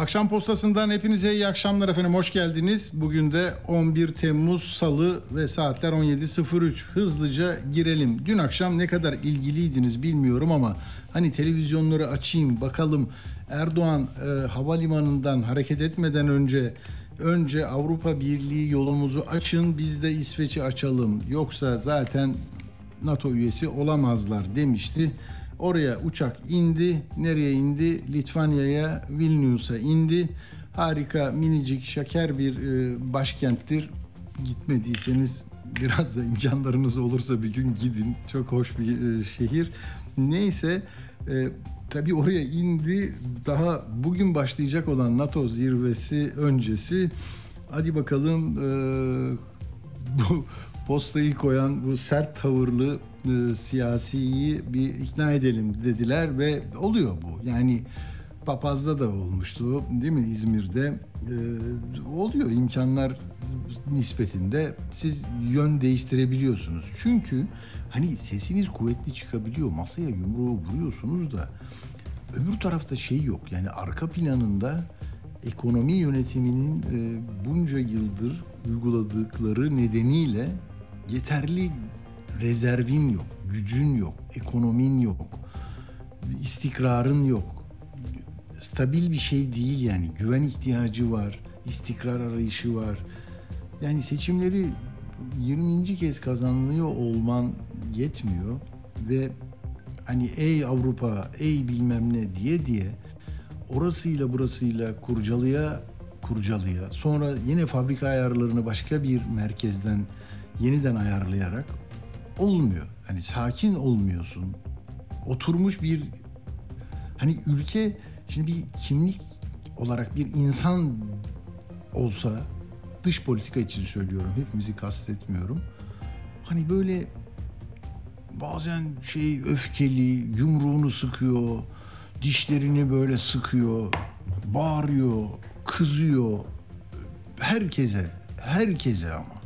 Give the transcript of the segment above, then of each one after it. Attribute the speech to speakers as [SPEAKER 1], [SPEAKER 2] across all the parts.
[SPEAKER 1] Akşam postasından hepinize iyi akşamlar efendim. Hoş geldiniz. Bugün de 11 Temmuz Salı ve saatler 17.03. Hızlıca girelim. Dün akşam ne kadar ilgiliydiniz bilmiyorum ama hani televizyonları açayım bakalım. Erdoğan e, havalimanından hareket etmeden önce önce Avrupa Birliği yolumuzu açın biz de İsveç'i açalım. Yoksa zaten NATO üyesi olamazlar demişti. Oraya uçak indi. Nereye indi? Litvanya'ya, Vilnius'a indi. Harika, minicik, şeker bir e, başkenttir. Gitmediyseniz biraz da imkanlarınız olursa bir gün gidin. Çok hoş bir e, şehir. Neyse, e, tabii oraya indi. Daha bugün başlayacak olan NATO zirvesi öncesi. Hadi bakalım e, bu postayı koyan bu sert tavırlı e, siyasiyi bir ikna edelim dediler ve oluyor bu. Yani Papaz'da da olmuştu değil mi İzmir'de e, oluyor imkanlar nispetinde siz yön değiştirebiliyorsunuz. Çünkü hani sesiniz kuvvetli çıkabiliyor masaya yumruğu vuruyorsunuz da öbür tarafta şey yok yani arka planında ekonomi yönetiminin e, bunca yıldır uyguladıkları nedeniyle yeterli rezervin yok, gücün yok, ekonomin yok, istikrarın yok. Stabil bir şey değil yani. Güven ihtiyacı var, istikrar arayışı var. Yani seçimleri 20. kez kazanılıyor olman yetmiyor ve hani ey Avrupa, ey bilmem ne diye diye orasıyla burasıyla kurcalıya kurcalıya sonra yine fabrika ayarlarını başka bir merkezden yeniden ayarlayarak olmuyor. Hani sakin olmuyorsun. Oturmuş bir hani ülke şimdi bir kimlik olarak bir insan olsa dış politika için söylüyorum. Hepimizi kastetmiyorum. Hani böyle bazen şey öfkeli, yumruğunu sıkıyor, dişlerini böyle sıkıyor, bağırıyor, kızıyor. Herkese, herkese ama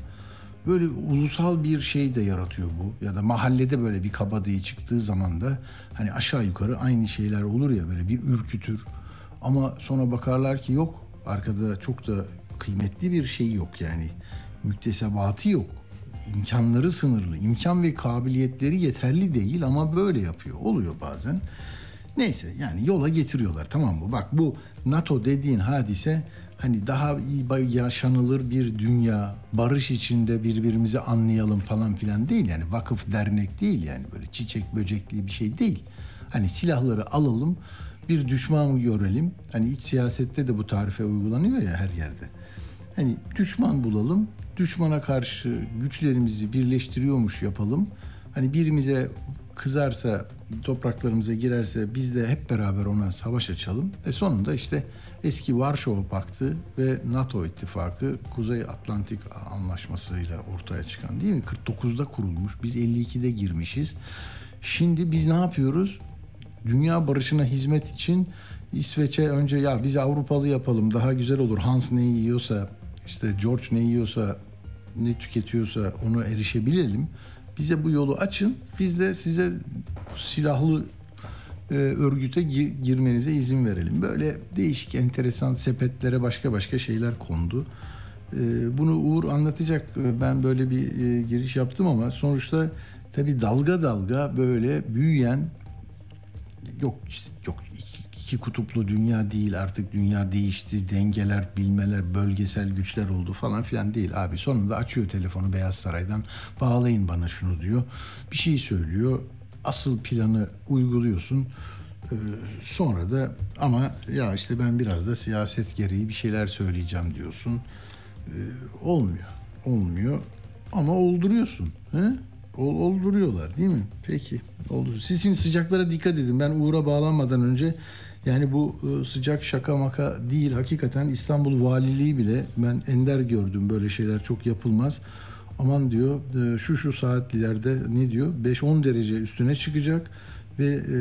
[SPEAKER 1] böyle ulusal bir şey de yaratıyor bu. Ya da mahallede böyle bir kabadayı çıktığı zaman da hani aşağı yukarı aynı şeyler olur ya böyle bir ürkütür. Ama sonra bakarlar ki yok arkada çok da kıymetli bir şey yok yani. Müktesebatı yok. İmkanları sınırlı. İmkan ve kabiliyetleri yeterli değil ama böyle yapıyor. Oluyor bazen. Neyse yani yola getiriyorlar tamam mı? Bak bu NATO dediğin hadise hani daha iyi yaşanılır bir dünya, barış içinde birbirimizi anlayalım falan filan değil yani vakıf dernek değil yani böyle çiçek böcekli bir şey değil. Hani silahları alalım, bir düşman görelim. Hani iç siyasette de bu tarife uygulanıyor ya her yerde. Hani düşman bulalım, düşmana karşı güçlerimizi birleştiriyormuş yapalım. Hani birimize kızarsa, topraklarımıza girerse biz de hep beraber ona savaş açalım. E sonunda işte eski Varşova Paktı ve NATO ittifakı Kuzey Atlantik Anlaşması'yla ortaya çıkan değil mi? 49'da kurulmuş. Biz 52'de girmişiz. Şimdi biz ne yapıyoruz? Dünya barışına hizmet için İsveç'e önce ya biz Avrupalı yapalım daha güzel olur. Hans ne yiyorsa işte George ne yiyorsa ne tüketiyorsa onu erişebilelim. Bize bu yolu açın. Biz de size silahlı e, örgüte gi- girmenize izin verelim. Böyle değişik, enteresan sepetlere başka başka şeyler kondu. E, bunu Uğur anlatacak. E, ben böyle bir e, giriş yaptım ama sonuçta tabii dalga dalga böyle büyüyen yok işte yok iki, iki kutuplu dünya değil artık dünya değişti dengeler bilmeler bölgesel güçler oldu falan filan değil abi sonunda açıyor telefonu Beyaz Saray'dan bağlayın bana şunu diyor bir şey söylüyor asıl planı uyguluyorsun ee, sonra da ama ya işte ben biraz da siyaset gereği bir şeyler söyleyeceğim diyorsun ee, olmuyor olmuyor ama olduruyorsun he? Ol, olduruyorlar değil mi? Peki. Oldu. Siz şimdi sıcaklara dikkat edin. Ben Uğur'a bağlanmadan önce Yani bu e, sıcak şaka maka değil. Hakikaten İstanbul Valiliği bile ben ender gördüm böyle şeyler çok yapılmaz. Aman diyor e, şu şu saatlerde ne diyor 5-10 derece üstüne çıkacak ve e,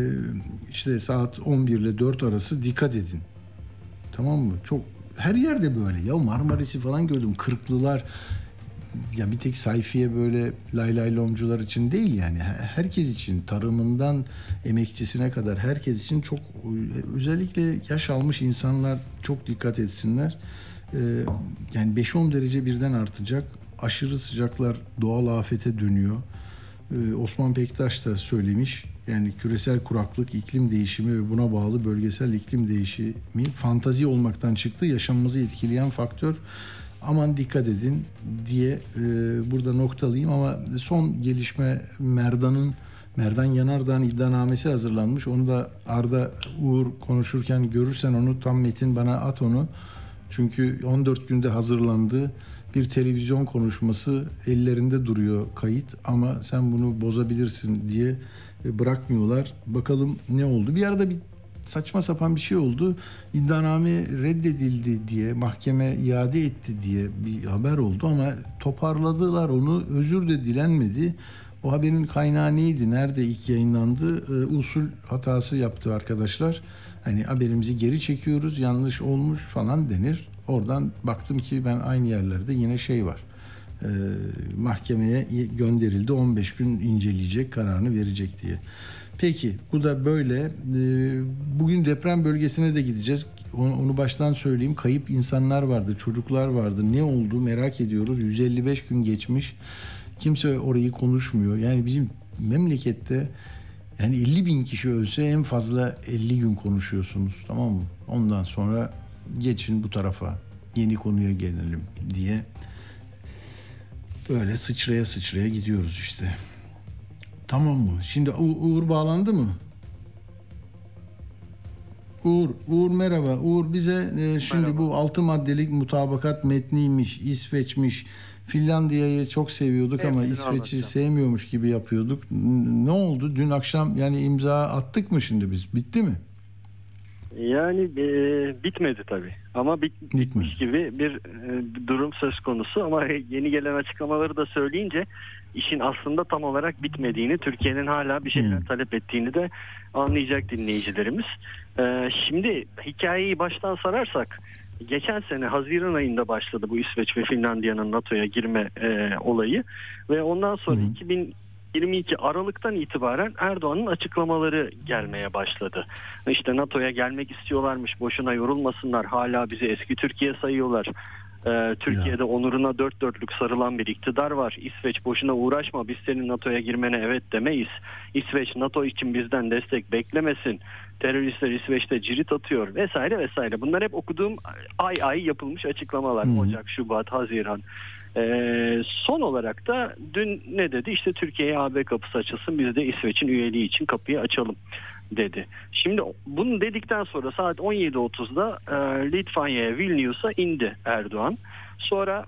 [SPEAKER 1] işte saat 11 ile 4 arası dikkat edin. Tamam mı? Çok her yerde böyle ya Marmaris'i falan gördüm. Kırklılar ya bir tek sayfiye böyle lay lay lomcular için değil yani herkes için tarımından emekçisine kadar herkes için çok özellikle yaş almış insanlar çok dikkat etsinler. Ee, yani 5-10 derece birden artacak. Aşırı sıcaklar doğal afete dönüyor. Ee, Osman Pektaş da söylemiş. Yani küresel kuraklık, iklim değişimi ve buna bağlı bölgesel iklim değişimi fantazi olmaktan çıktı. Yaşamımızı etkileyen faktör aman dikkat edin diye e, burada noktalayayım ama son gelişme Merdan'ın Merdan Yanardağ'ın iddianamesi hazırlanmış. Onu da Arda Uğur konuşurken görürsen onu tam metin bana at onu. Çünkü 14 günde hazırlandı. Bir televizyon konuşması ellerinde duruyor kayıt ama sen bunu bozabilirsin diye e, bırakmıyorlar. Bakalım ne oldu. Bir arada bir saçma sapan bir şey oldu. İddianame reddedildi diye mahkeme iade etti diye bir haber oldu ama toparladılar onu. Özür de dilenmedi. O haberin kaynağı neydi? Nerede ilk yayınlandı? E, usul hatası yaptı arkadaşlar. Hani haberimizi geri çekiyoruz. Yanlış olmuş falan denir. Oradan baktım ki ben aynı yerlerde yine şey var. E, mahkemeye gönderildi. 15 gün inceleyecek, kararını verecek diye. Peki bu da böyle. Ee, bugün deprem bölgesine de gideceğiz. Onu baştan söyleyeyim. Kayıp insanlar vardı, çocuklar vardı. Ne oldu merak ediyoruz. 155 gün geçmiş. Kimse orayı konuşmuyor. Yani bizim memlekette yani 50 bin kişi ölse en fazla 50 gün konuşuyorsunuz. Tamam mı? Ondan sonra geçin bu tarafa. Yeni konuya gelelim diye. Böyle sıçraya sıçraya gidiyoruz işte. Tamam mı? Şimdi U- Uğur bağlandı mı? Uğur, Uğur merhaba. Uğur bize e, şimdi merhaba. bu altı maddelik mutabakat metniymiş, İsveç'miş. Finlandiya'yı çok seviyorduk evet, ama İsveç'i sevmiyormuş gibi yapıyorduk. Ne oldu? Dün akşam yani imza attık mı şimdi biz? Bitti mi?
[SPEAKER 2] Yani e, bitmedi tabii ama bit, bitmiş gibi bir e, durum söz konusu ama yeni gelen açıklamaları da söyleyince işin aslında tam olarak bitmediğini, Türkiye'nin hala bir şeyler hmm. talep ettiğini de anlayacak dinleyicilerimiz. E, şimdi hikayeyi baştan sararsak geçen sene Haziran ayında başladı bu İsveç ve Finlandiya'nın NATO'ya girme e, olayı ve ondan sonra hmm. 2000 22 Aralık'tan itibaren Erdoğan'ın açıklamaları gelmeye başladı. İşte NATO'ya gelmek istiyorlarmış, boşuna yorulmasınlar, hala bizi eski Türkiye sayıyorlar. Ee, Türkiye'de ya. onuruna dört dörtlük sarılan bir iktidar var. İsveç boşuna uğraşma biz senin NATO'ya girmene evet demeyiz. İsveç NATO için bizden destek beklemesin. Teröristler İsveç'te cirit atıyor vesaire vesaire. Bunlar hep okuduğum ay ay yapılmış açıklamalar. Hmm. Ocak, Şubat, Haziran. Ee, son olarak da dün ne dedi? İşte Türkiye'ye AB kapısı açılsın biz de İsveç'in üyeliği için kapıyı açalım dedi. Şimdi bunu dedikten sonra saat 17.30'da e, Litvanya'ya Vilnius'a indi Erdoğan. Sonra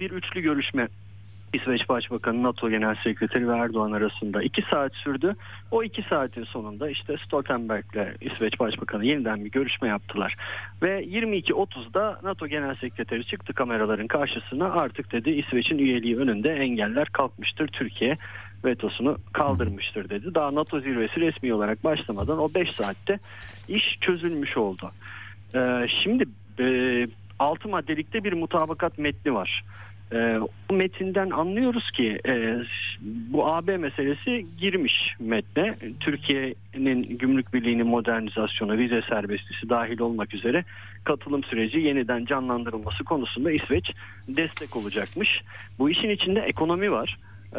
[SPEAKER 2] bir üçlü görüşme İsveç Başbakanı, NATO Genel Sekreteri ve Erdoğan arasında iki saat sürdü. O iki saatin sonunda işte Stoltenberg'le İsveç Başbakanı yeniden bir görüşme yaptılar. Ve 22.30'da NATO Genel Sekreteri çıktı kameraların karşısına artık dedi İsveç'in üyeliği önünde engeller kalkmıştır. Türkiye vetosunu kaldırmıştır dedi. Daha NATO zirvesi resmi olarak başlamadan o 5 saatte iş çözülmüş oldu. Ee, şimdi e, 6 maddelikte bir mutabakat metni var. E, bu metinden anlıyoruz ki e, bu AB meselesi girmiş metne. Türkiye'nin gümrük birliğinin modernizasyonu, vize serbestisi dahil olmak üzere katılım süreci yeniden canlandırılması konusunda İsveç destek olacakmış. Bu işin içinde ekonomi var.
[SPEAKER 1] Ee,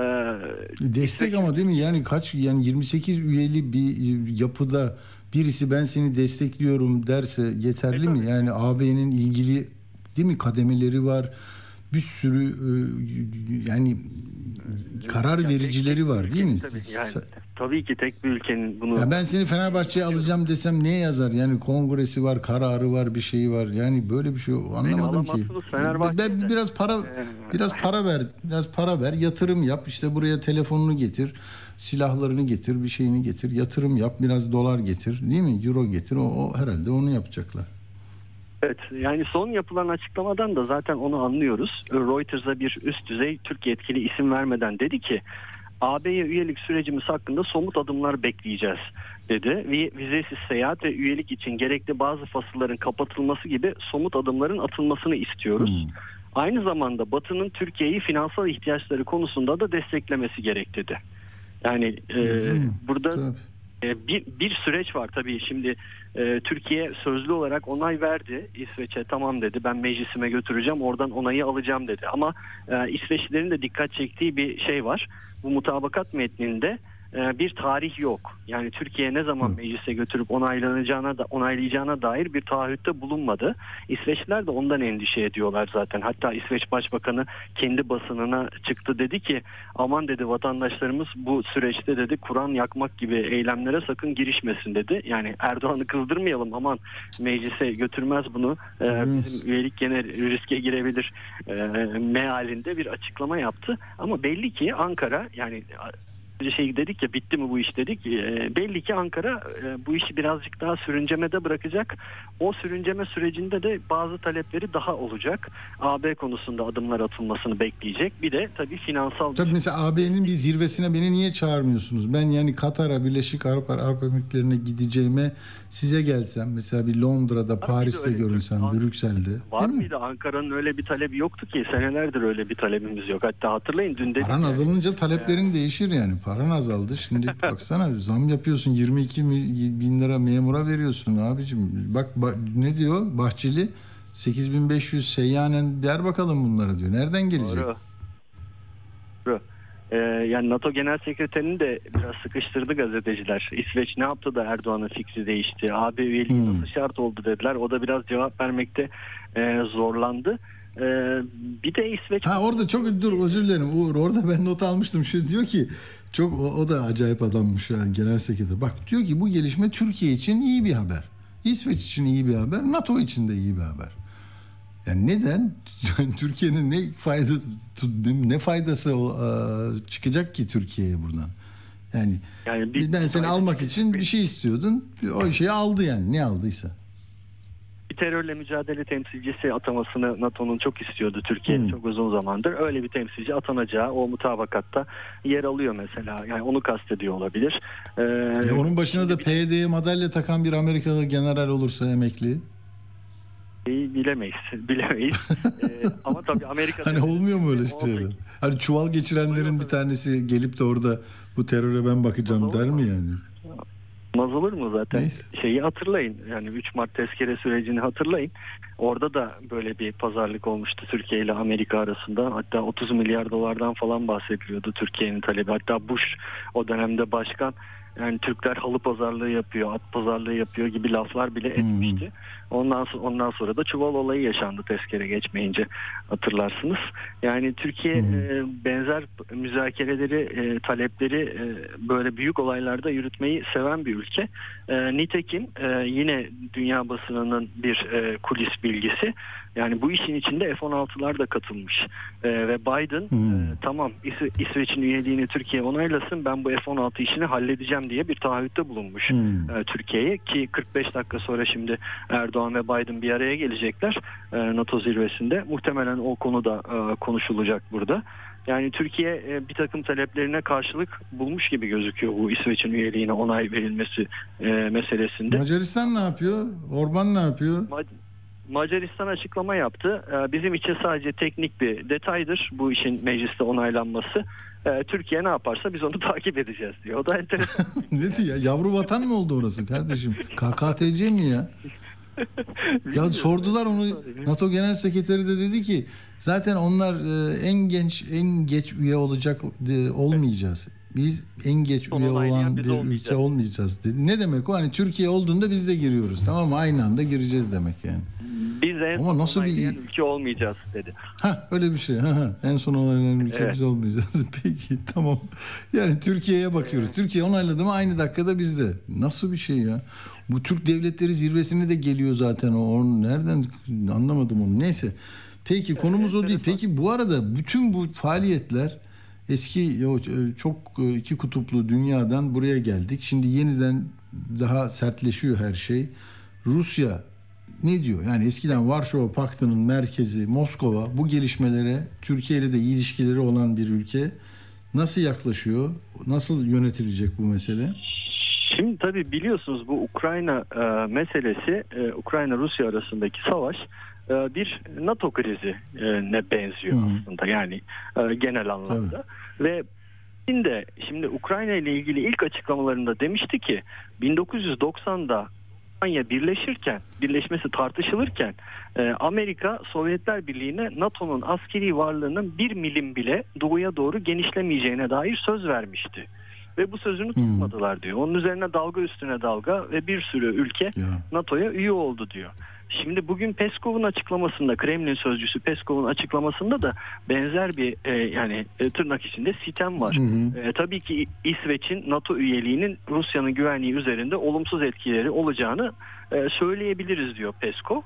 [SPEAKER 1] destek İsveç... ama değil mi? Yani kaç yani 28 üyeli bir yapıda birisi ben seni destekliyorum derse yeterli e, mi? Yani AB'nin ilgili değil mi kademeleri var bir sürü e, yani karar
[SPEAKER 2] Yani
[SPEAKER 1] vericileri var değil mi?
[SPEAKER 2] Tabii, yani, tabii ki tek bir ülkenin bunu
[SPEAKER 1] Ya ben seni Fenerbahçe'ye alacağım desem ne yazar? Yani kongresi var, kararı var, bir şey var. Yani böyle bir şey anlamadım ki. Ben biraz para
[SPEAKER 2] Ee,
[SPEAKER 1] biraz para ver, biraz para ver, yatırım yap. İşte buraya telefonunu getir, silahlarını getir, bir şeyini getir, yatırım yap, biraz dolar getir, değil mi? Euro getir. O, o herhalde onu yapacaklar.
[SPEAKER 2] Evet yani son yapılan açıklamadan da zaten onu anlıyoruz. Reuters'a bir üst düzey Türk yetkili isim vermeden dedi ki AB'ye üyelik sürecimiz hakkında somut adımlar bekleyeceğiz dedi. Vizesiz seyahat ve üyelik için gerekli bazı fasılların kapatılması gibi somut adımların atılmasını istiyoruz.
[SPEAKER 1] Hmm.
[SPEAKER 2] Aynı zamanda Batı'nın Türkiye'yi finansal ihtiyaçları konusunda da desteklemesi gerek dedi. Yani e,
[SPEAKER 1] Hmm,
[SPEAKER 2] burada
[SPEAKER 1] Tabii.
[SPEAKER 2] E, bir, bir süreç var tabii. Şimdi e, Türkiye sözlü olarak onay verdi. İsveç'e tamam dedi. Ben meclisime götüreceğim oradan onayı alacağım dedi. Ama e, İsveçlilerin de dikkat çektiği bir şey var. Bu mutabakat metninde bir tarih yok. Yani Türkiye ne zaman meclise götürüp onaylanacağına da onaylayacağına dair bir taahhütte bulunmadı. İsveçliler de ondan endişe ediyorlar zaten. Hatta İsveç Başbakanı kendi basınına çıktı. Dedi ki aman dedi vatandaşlarımız bu süreçte dedi Kur'an yakmak gibi eylemlere sakın girişmesin dedi. Yani Erdoğan'ı kızdırmayalım aman meclise götürmez bunu. Ee, bizim üyelik gene riske girebilir. E, mealinde bir açıklama yaptı. Ama belli ki Ankara yani şey dedik ya bitti mi bu iş dedik. E, belli ki Ankara e, bu işi birazcık daha sürüncemede bırakacak. O sürünceme sürecinde de bazı talepleri daha olacak. AB konusunda adımlar atılmasını bekleyecek. Bir de tabii finansal
[SPEAKER 1] Tabii mesela AB'nin bir zirvesine beni niye çağırmıyorsunuz? Ben yani Katar'a, Birleşik Arap, Arap Emirlikleri'ne gideceğime size gelsem mesela bir Londra'da, Paris'te görünsem,
[SPEAKER 2] diyorsun.
[SPEAKER 1] Brüksel'de.
[SPEAKER 2] Var mıydı? Ankara'nın öyle bir talebi yoktu ki. Senelerdir öyle bir talebimiz yok. Hatta hatırlayın dün dedik.
[SPEAKER 1] Paran
[SPEAKER 2] ya,
[SPEAKER 1] azalınca taleplerin değişir yani. Paran azaldı. Şimdi baksana zam yapıyorsun 22 mi- bin lira memura veriyorsun abicim. Bak ba- ne diyor Bahçeli? 8500 seyyanen ver bakalım bunlara diyor. Nereden gelecek?
[SPEAKER 2] Doğru. Doğru. Ee, yani NATO Genel Sekreterini de biraz sıkıştırdı gazeteciler. İsveç ne yaptı da Erdoğan'ın fikri değişti? AB üyeliği
[SPEAKER 1] Hmm.
[SPEAKER 2] nasıl şart oldu dediler. O da biraz cevap vermekte e, zorlandı. Ee, bir de İsveç
[SPEAKER 1] Ha orada çok dur özür dilerim Uğur orada ben not almıştım şu diyor ki çok o, o da acayip adammış yani genel sekreter. Bak diyor ki bu gelişme Türkiye için iyi bir haber. İsveç için iyi bir haber, NATO için de iyi bir haber. Yani neden Türkiye'nin ne fayda ne faydası e, çıkacak ki Türkiye'ye buradan? Yani
[SPEAKER 2] yani bir-
[SPEAKER 1] ben seni almak için bir şey istiyordun. O şeyi aldı yani ne aldıysa.
[SPEAKER 2] Bir terörle mücadele temsilcisi atamasını NATO'nun çok istiyordu Türkiye
[SPEAKER 1] Hmm.
[SPEAKER 2] çok uzun zamandır. Öyle bir temsilci atanacağı o mutabakatta yer alıyor mesela. Yani onu kastediyor olabilir. Ee,
[SPEAKER 1] E, onun başına da PYD'ye madalya takan bir Amerikalı general olursa emekli.
[SPEAKER 2] Şeyi bilemeyiz. Bilemeyiz. Ee, ama tabii Amerika
[SPEAKER 1] Hani olmuyor mu öyle
[SPEAKER 2] 18
[SPEAKER 1] şeyler? Hani çuval geçirenlerin bir tanesi gelip de orada bu teröre ben bakacağım der mi yani?
[SPEAKER 2] Olmaz olur mu zaten?
[SPEAKER 1] Neyse.
[SPEAKER 2] Şeyi hatırlayın. Yani 3 Mart tezkere sürecini hatırlayın. Orada da böyle bir pazarlık olmuştu Türkiye ile Amerika arasında. Hatta 30 milyar dolardan falan bahsediliyordu Türkiye'nin talebi. Hatta Bush o dönemde başkan yani Türkler halı pazarlığı yapıyor, at pazarlığı yapıyor gibi laflar bile etmişti. Ondan sonra, ondan sonra da çuval olayı yaşandı tezkere geçmeyince hatırlarsınız. Yani Türkiye
[SPEAKER 1] hı.
[SPEAKER 2] e, benzer müzakereleri, e, talepleri e, böyle büyük olaylarda yürütmeyi seven bir ülke. E, nitekim e, yine dünya basınının bir e, kulis bilgisi. Yani bu işin içinde F-16'lar da katılmış. E, ve Biden
[SPEAKER 1] Hmm.
[SPEAKER 2] e, tamam İs- İsveç'in üyeliğini Türkiye onaylasın ben bu F-16 işini halledeceğim diye bir taahhütte bulunmuş
[SPEAKER 1] Hmm.
[SPEAKER 2] e, Türkiye'ye ki 45 dakika sonra şimdi Erdoğan ve Biden bir araya gelecekler e, NATO zirvesinde. Muhtemelen o konu da e, konuşulacak burada. Yani Türkiye e, bir takım taleplerine karşılık bulmuş gibi gözüküyor bu İsveç'in üyeliğine onay verilmesi e, meselesinde.
[SPEAKER 1] Macaristan ne yapıyor? Orban ne yapıyor?
[SPEAKER 2] Ma- Macaristan açıklama yaptı. E, Bizim için sadece teknik bir detaydır bu işin mecliste onaylanması. E, Türkiye ne yaparsa biz onu takip edeceğiz diyor. O da enteresan.
[SPEAKER 1] ne diyor ya? Yavru vatan mı oldu orası kardeşim? KKTC mi ya? Ya sordular onu NATO Genel Sekreteri de dedi ki zaten onlar e, en genç en geç üye olacak de, olmayacağız. Biz en geç
[SPEAKER 2] Son
[SPEAKER 1] üye olan bir
[SPEAKER 2] olmayacağız.
[SPEAKER 1] ülke olmayacağız dedi. Ne demek o? Hani Türkiye olduğunda biz de giriyoruz. Tamam mı? Aynı anda gireceğiz demek yani.
[SPEAKER 2] Biz en
[SPEAKER 1] Ama
[SPEAKER 2] son
[SPEAKER 1] nasıl bir-
[SPEAKER 2] ülke olmayacağız dedi.
[SPEAKER 1] Ha öyle bir şey. Ha, ha. En son onaylanan ülke
[SPEAKER 2] Evet.
[SPEAKER 1] biz olmayacağız. Peki tamam. Yani Türkiye'ye bakıyoruz. Türkiye onayladı mı aynı dakikada bizde. Nasıl bir şey ya? Bu Türk devletleri zirvesine de geliyor zaten o. Onu nereden anlamadım onu. Neyse. Peki konumuz o değil. Peki bu arada bütün bu faaliyetler eski e, çok e, iki kutuplu dünyadan buraya geldik. Şimdi yeniden daha sertleşiyor her şey. Rusya ne diyor? Yani eskiden Varşova Paktı'nın merkezi Moskova bu gelişmelere Türkiye ile de ilişkileri olan bir ülke nasıl yaklaşıyor? Nasıl yönetilecek bu mesele?
[SPEAKER 2] Şimdi tabii biliyorsunuz bu Ukrayna e, meselesi, e, Ukrayna-Rusya arasındaki savaş bir NATO krizi e, ne benziyor
[SPEAKER 1] Hı
[SPEAKER 2] aslında yani e, genel anlamda. Ve şimdi şimdi Ukrayna ile ilgili ilk açıklamalarında demişti ki 1990'da Almanya birleşirken, birleşmesi tartışılırken e, Amerika Sovyetler Birliği'ne NATO'nun askeri varlığının bir milim bile doğuya doğru genişlemeyeceğine dair söz vermişti. Ve bu sözünü tutmadılar diyor. Onun üzerine dalga üstüne dalga ve bir sürü ülke
[SPEAKER 1] Ya.
[SPEAKER 2] NATO'ya üye oldu diyor. Şimdi bugün Peskov'un açıklamasında, Kremlin sözcüsü Peskov'un açıklamasında da benzer bir e, yani e, tırnak içinde sitem var.
[SPEAKER 1] Hı hı.
[SPEAKER 2] E, tabii ki İsveç'in NATO üyeliğinin Rusya'nın güvenliği üzerinde olumsuz etkileri olacağını e, söyleyebiliriz diyor Peskov.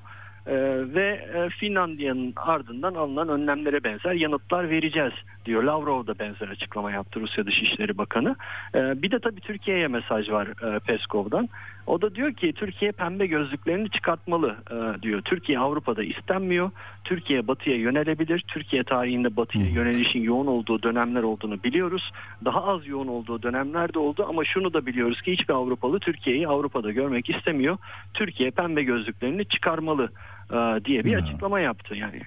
[SPEAKER 2] E, ve e, Finlandiya'nın ardından alınan önlemlere benzer yanıtlar vereceğiz diyor. Lavrov da benzer açıklama yaptı Rusya Dışişleri Bakanı. E, bir de tabii Türkiye'ye mesaj var e, Peskov'dan. O da diyor ki Türkiye pembe gözlüklerini çıkartmalı e, diyor. Türkiye Avrupa'da istenmiyor. Türkiye batıya yönelebilir. Türkiye tarihinde batıya yönelişin yoğun olduğu dönemler olduğunu biliyoruz. Daha az yoğun olduğu dönemler de oldu ama şunu da biliyoruz ki hiçbir Avrupalı Türkiye'yi Avrupa'da görmek istemiyor. Türkiye pembe gözlüklerini çıkarmalı e, diye bir
[SPEAKER 1] Ya.
[SPEAKER 2] açıklama yaptı yani.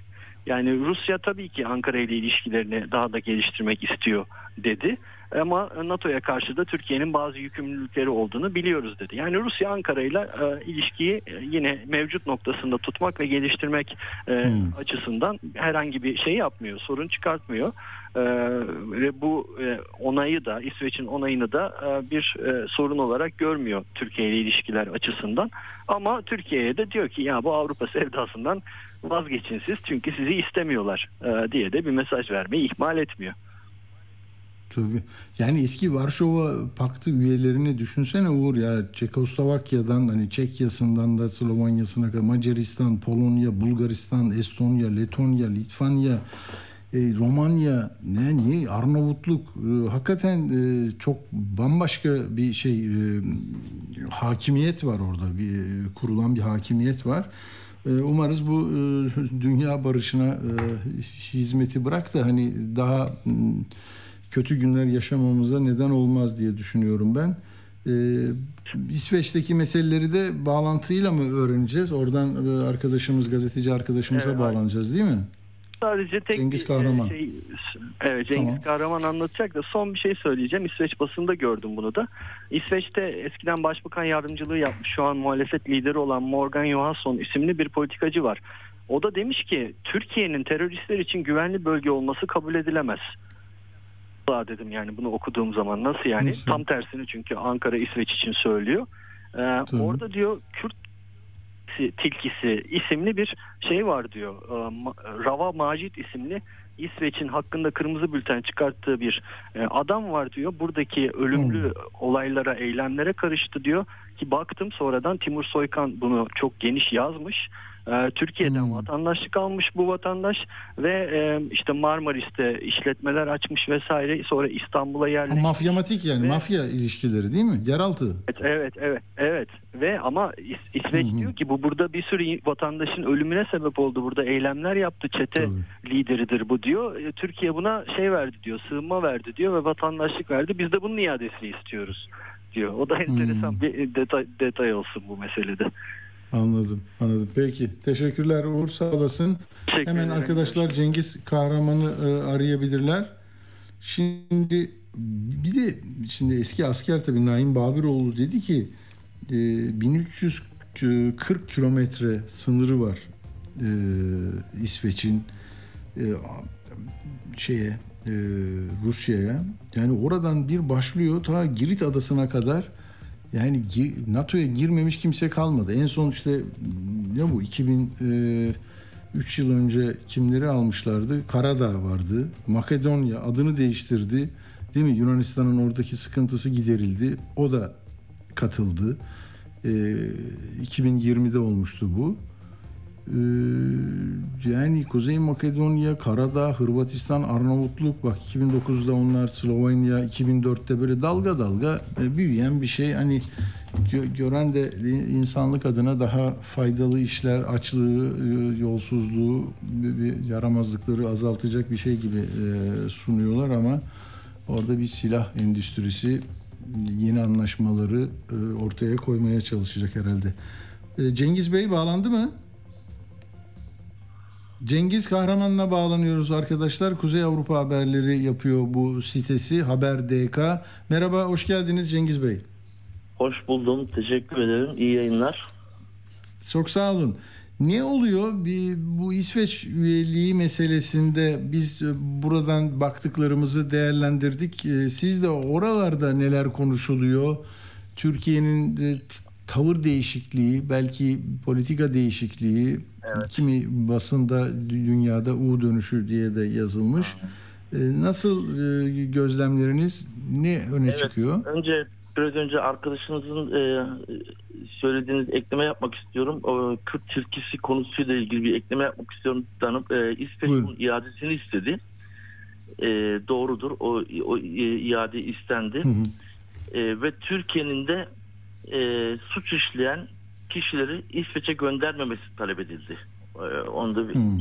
[SPEAKER 2] Yani Rusya tabii ki Ankara ile ilişkilerini daha da geliştirmek istiyor dedi. Ama NATO'ya karşı da Türkiye'nin bazı yükümlülükleri olduğunu biliyoruz dedi. Yani Rusya Ankara ile e, ilişkiyi e, yine mevcut noktasında tutmak ve geliştirmek e,
[SPEAKER 1] Hmm.
[SPEAKER 2] açısından herhangi bir şey yapmıyor, sorun çıkartmıyor. E, ve bu e, onayı da İsveç'in onayını da e, bir e, sorun olarak görmüyor Türkiye ile ilişkiler açısından. Ama Türkiye'ye de diyor ki ya bu Avrupa sevdasından vazgeçin siz çünkü sizi istemiyorlar e, diye de bir mesaj vermeyi ihmal etmiyor.
[SPEAKER 1] Yani eski Varşova Paktı üyelerini düşünsene Uğur ya. Çekoslovakya'dan hani Çekya'sından da Slovanya'sına kadar Macaristan, Polonya, Bulgaristan, Estonya, Letonya, Litvanya, e, Romanya, ne niye? Arnavutluk. E, hakikaten e, çok bambaşka bir şey e, hakimiyet var orada. Bir e, kurulan bir hakimiyet var. E, Umarız bu e, dünya barışına e, hizmeti bırak da hani daha kötü günler yaşamamıza neden olmaz diye düşünüyorum ben. İsveç'teki meseleleri de bağlantıyla mı öğreneceğiz? Oradan arkadaşımız, gazeteci arkadaşımıza
[SPEAKER 2] Evet,
[SPEAKER 1] bağlanacağız değil mi?
[SPEAKER 2] Sadece tek
[SPEAKER 1] Cengiz
[SPEAKER 2] bir,
[SPEAKER 1] Kahraman.
[SPEAKER 2] e, Şey, evet Cengiz
[SPEAKER 1] Tamam.
[SPEAKER 2] Kahraman anlatacak da son bir şey söyleyeceğim. İsveç basında gördüm bunu da. İsveç'te eskiden başbakan yardımcılığı yapmış şu an muhalefet lideri olan Morgan Johansson isimli bir politikacı var. O da demiş ki Türkiye'nin teröristler için güvenli bölge olması kabul edilemez. Daha dedim yani bunu okuduğum zaman nasıl yani
[SPEAKER 1] Nasıl?
[SPEAKER 2] tam tersini çünkü Ankara İsveç için söylüyor. Ee,
[SPEAKER 1] Tabii.
[SPEAKER 2] orada diyor Kürt tilkisi isimli bir şey var diyor. Ee, Rava Macit isimli İsveç'in hakkında kırmızı bülten çıkarttığı bir e, adam var diyor. Buradaki ölümlü olaylara, eylemlere karıştı diyor. Ki baktım sonradan Timur Soykan bunu çok geniş yazmış. Ee, Türkiye'den
[SPEAKER 1] Hmm.
[SPEAKER 2] vatandaşlık almış bu vatandaş ve e, işte Marmaris'te işletmeler açmış vesaire. Sonra İstanbul'a yerleşmiş.
[SPEAKER 1] Mafyamatik yani
[SPEAKER 2] Ve-
[SPEAKER 1] mafya ilişkileri değil mi? Yeraltı.
[SPEAKER 2] Evet, evet, evet, evet. Ve ama İs- İsveç
[SPEAKER 1] hı.
[SPEAKER 2] diyor ki bu burada bir sürü vatandaşın ölümüne sebep oldu. Burada eylemler yaptı. Çete
[SPEAKER 1] Tabii.
[SPEAKER 2] lideridir bu diyor. E, Türkiye buna şey verdi diyor. Sığınma verdi diyor ve vatandaşlık verdi. Biz de bunun iadesini istiyoruz diyor. O da enteresan
[SPEAKER 1] Hmm.
[SPEAKER 2] bir detay, detay olsun bu meselede.
[SPEAKER 1] Anladım, anladım. Peki, teşekkürler Uğur sağ olasın.
[SPEAKER 2] Teşekkür
[SPEAKER 1] Hemen
[SPEAKER 2] ederim.
[SPEAKER 1] arkadaşlar Cengiz Kahraman'ı e, arayabilirler. Şimdi bir de şimdi eski asker tabii Naim Babiroğlu dedi ki e, 1340 kilometre sınırı var e, İsveç'in e, şeye e, Rusya'ya. Yani oradan bir başlıyor ta Girit adasına kadar yani NATO'ya girmemiş kimse kalmadı. En son işte ne bu 2003 yıl önce kimleri almışlardı? Karadağ vardı. Makedonya adını değiştirdi. Değil mi? Yunanistan'ın oradaki sıkıntısı giderildi. O da katıldı. E, 2020'de olmuştu bu. E, yani Kuzey Makedonya, Karadağ, Hırvatistan, Arnavutluk bak 2009'da onlar Slovenya, 2004'te böyle dalga dalga e, büyüyen bir şey. Hani gö- gören de insanlık adına daha faydalı işler, açlığı, e, yolsuzluğu, yaramazlıkları azaltacak bir şey gibi e, sunuyorlar ama orada bir silah endüstrisi yeni anlaşmaları ortaya koymaya çalışacak herhalde. Cengiz Bey bağlandı mı? Cengiz Kahraman'la bağlanıyoruz arkadaşlar. Kuzey Avrupa haberleri yapıyor bu sitesi Haber DK. Merhaba, hoş geldiniz Cengiz Bey.
[SPEAKER 3] Hoş buldum. Teşekkür ederim. İyi yayınlar.
[SPEAKER 1] Çok sağ olun. Ne oluyor bir, bu İsveç üyeliği meselesinde biz buradan baktıklarımızı değerlendirdik. Siz de oralarda neler konuşuluyor? Türkiye'nin tavır değişikliği, belki politika değişikliği, evet. kimi basında dünyada U dönüşü diye de yazılmış. Evet. Nasıl gözlemleriniz ne öne
[SPEAKER 3] evet,
[SPEAKER 1] çıkıyor?
[SPEAKER 3] Önce biraz önce arkadaşınızın söylediğiniz ekleme yapmak istiyorum. O Kürt Türkisi konusuyla ilgili bir ekleme yapmak istiyorum. Danıp İsveç'in iadesini istedi. doğrudur. O, o iade istendi. Hı hı. ve Türkiye'nin de e, suç işleyen kişileri İsveç'e göndermemesi talep edildi. E, onu da bir hmm.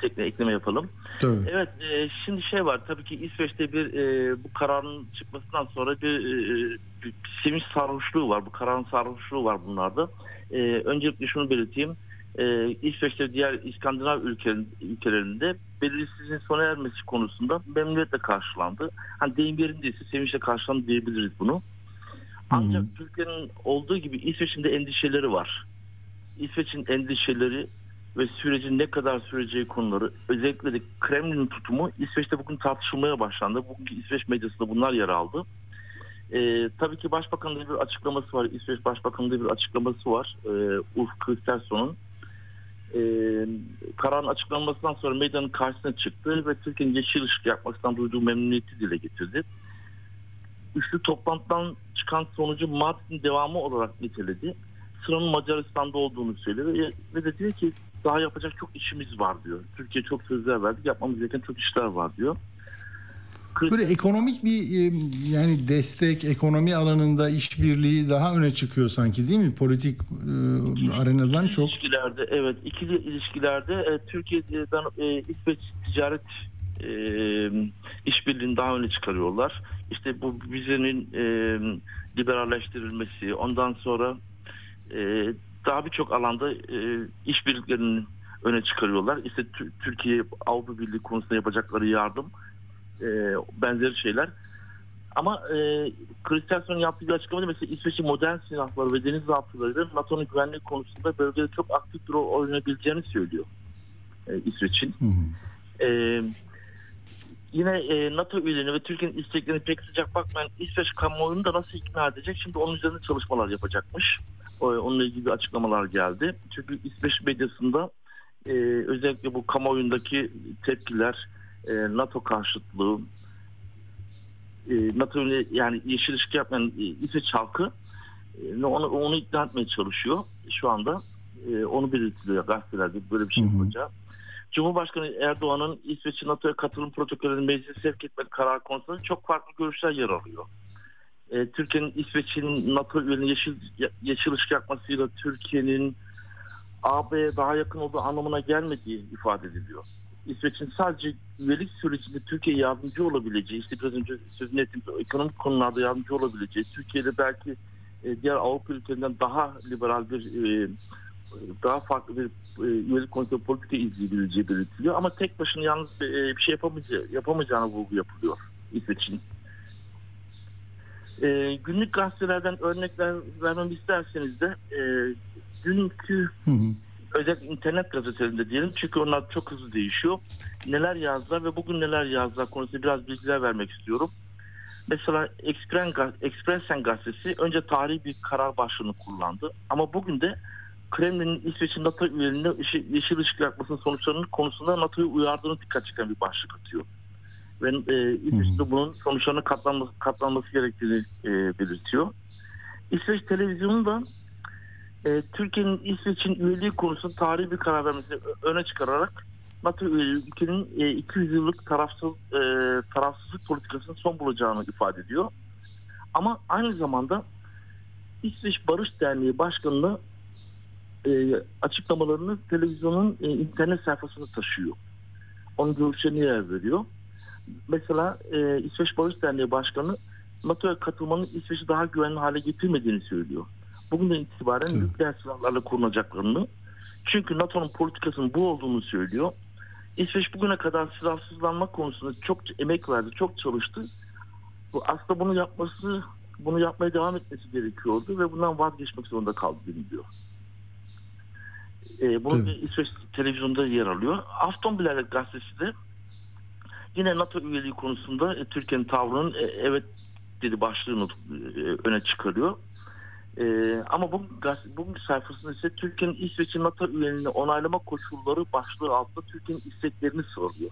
[SPEAKER 3] tekne ekleme yapalım. Tabii. Evet e, şimdi şey var tabii ki İsveç'te bir e, bu kararın çıkmasından sonra bir, e, bir sevinç sarhoşluğu var. Bu kararın sarhoşluğu var bunlarda. E, öncelikle şunu belirteyim. E, İsveç'te diğer İskandinav ülkelerinde, ülkelerinde belirsizliğin sona ermesi konusunda memnuniyetle karşılandı. Hani deyim yerindeyse sevinçle karşılandı diyebiliriz bunu. Ancak hmm. Türkiye'nin olduğu gibi İsveç'in de endişeleri var. İsveç'in endişeleri ve sürecin ne kadar süreceği konuları özellikle de Kremlin'in tutumu İsveç'te bugün tartışılmaya başlandı. Bugün İsveç medyasında bunlar yer aldı. Ee, tabii ki Başbakan'ın bir açıklaması var. İsveç Başbakanı'nın bir açıklaması var. Ee, Ulf Kristersson'un. Ee, kararın açıklanmasından sonra meydanın karşısına çıktı ve Türkiye'nin yeşil ışık yakmasından duyduğu memnuniyeti dile getirdi üçlü toplantıdan çıkan sonucu Mart'ın devamı olarak niteledi. Sıranın Macaristan'da olduğunu söyledi ve de diyor ki daha yapacak çok işimiz var diyor. Türkiye çok sözler verdik yapmamız gereken çok işler var diyor.
[SPEAKER 1] Böyle ekonomik bir yani destek, ekonomi alanında işbirliği daha öne çıkıyor sanki değil mi? Politik e, arenadan
[SPEAKER 3] ikili
[SPEAKER 1] çok.
[SPEAKER 3] ilişkilerde evet ikili ilişkilerde e, Türkiye'den e, İsveç ticaret e, işbirliğini daha öne çıkarıyorlar. İşte bu vizenin e, liberalleştirilmesi, ondan sonra e, daha birçok alanda e, işbirliklerinin öne çıkarıyorlar. İşte Türkiye Avrupa Birliği konusunda yapacakları yardım, e, benzeri şeyler. Ama e, Christensen'ın yaptığı bir açıklamada mesela İsveç'in modern silahları ve deniz zaptıları NATO'nun güvenlik konusunda bölgede çok aktif rol oynayabileceğini söylüyor e, İsveç'in. Hı hı. E, yine e, NATO üyelerini ve Türkiye'nin isteklerini pek sıcak bakmayan İsveç kamuoyunu da nasıl ikna edecek? Şimdi onun üzerinde çalışmalar yapacakmış. Onunla ilgili açıklamalar geldi. Çünkü İsveç medyasında e, özellikle bu kamuoyundaki tepkiler, e, NATO karşıtlığı, e, NATO yani yeşil ışık yapmayan e, İsveç halkı e, onu, onu ikna etmeye çalışıyor şu anda. E, onu belirtiliyor gazetelerde böyle bir şey yapacak. Cumhurbaşkanı Erdoğan'ın İsveç'in NATO'ya katılım protokolünün meclise sevk etme kararı konusunda çok farklı görüşler yer alıyor. E, Türkiye'nin İsveç'in NATO üyeliğine yeşil, yeşil ışık yakmasıyla Türkiye'nin AB'ye daha yakın olduğu anlamına gelmediği ifade ediliyor. İsveç'in sadece üyelik sürecinde Türkiye'ye yardımcı olabileceği, işte biraz önce sözünü ettiğimiz ekonomik konularda yardımcı olabileceği, Türkiye'de belki e, diğer Avrupa ülkelerinden daha liberal bir e, daha farklı bir e, üyelik konusunda politika izleyebileceği belirtiliyor. Ama tek başına yalnız bir, e, bir şey yapamayacağı, yapamayacağına vurgu yapılıyor İsveç'in. E, günlük gazetelerden örnekler vermem isterseniz de e, dünkü özellikle internet gazetelerinde diyelim çünkü onlar çok hızlı değişiyor. Neler yazdılar ve bugün neler yazdılar konusunda biraz bilgiler vermek istiyorum. Mesela Expressen gazetesi önce tarihi bir karar başlığını kullandı. Ama bugün de Kremlin'in İsveç'in NATO üyeliğine yeşil ışık yakmasının sonuçlarının konusunda NATO'yu uyardığını dikkat çeken bir başlık atıyor. Ve e, İsveç'te bunun sonuçlarına katlanması, katlanması gerektiğini e, belirtiyor. İsveç televizyonu da e, Türkiye'nin İsveç'in üyeliği konusunda tarihi bir karar vermesini öne çıkararak NATO üyeliği ülkenin e, 200 yıllık tarafsız e, tarafsızlık politikasının son bulacağını ifade ediyor. Ama aynı zamanda İsveç Barış Derneği Başkanı'na e, açıklamalarını televizyonun e, internet sayfasına taşıyor. Onun görüşlerini yer veriyor. Mesela e, İsveç Barış Derneği Başkanı NATO'ya katılmanın İsveç'i daha güvenli hale getirmediğini söylüyor. Bugünden itibaren
[SPEAKER 1] Hı.
[SPEAKER 3] nükleer silahlarla korunacaklarını çünkü NATO'nun politikasının bu olduğunu söylüyor. İsveç bugüne kadar silahsızlanma konusunda çok emek verdi, çok çalıştı. Bu aslında bunu yapması, bunu yapmaya devam etmesi gerekiyordu ve bundan vazgeçmek zorunda kaldı deniliyor. Bunun
[SPEAKER 1] Tabii.
[SPEAKER 3] bir İsveç televizyonda yer alıyor. Aftonbladet gazetesi de yine NATO üyeliği konusunda e, Türkiye'nin tavrının e, evet dedi başlığını e, öne çıkarıyor. Ee, ama bugün, bugünkü sayfasında ise Türkiye'nin İsveç'in NATO üyeliğini onaylama koşulları başlığı altında Türkiye'nin isteklerini sıralıyor.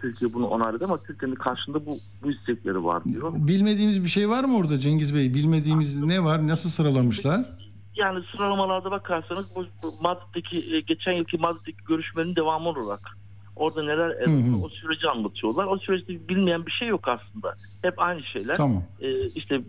[SPEAKER 3] Türkiye bunu onayladı ama Türkiye'nin karşında bu, bu istekleri var diyor.
[SPEAKER 1] Bilmediğimiz bir şey var mı orada Cengiz Bey? Bilmediğimiz ne var? Nasıl sıralamışlar?
[SPEAKER 3] Yani sıralamalarda bakarsanız bu, bu Madrid'deki e, geçen yılki Madrid'deki görüşmenin devamı olarak orada neler
[SPEAKER 1] Hı hı.
[SPEAKER 3] o süreci anlatıyorlar. O süreçte bilmeyen bir şey yok aslında. Hep aynı şeyler.
[SPEAKER 1] Tamam.
[SPEAKER 3] Ee, işte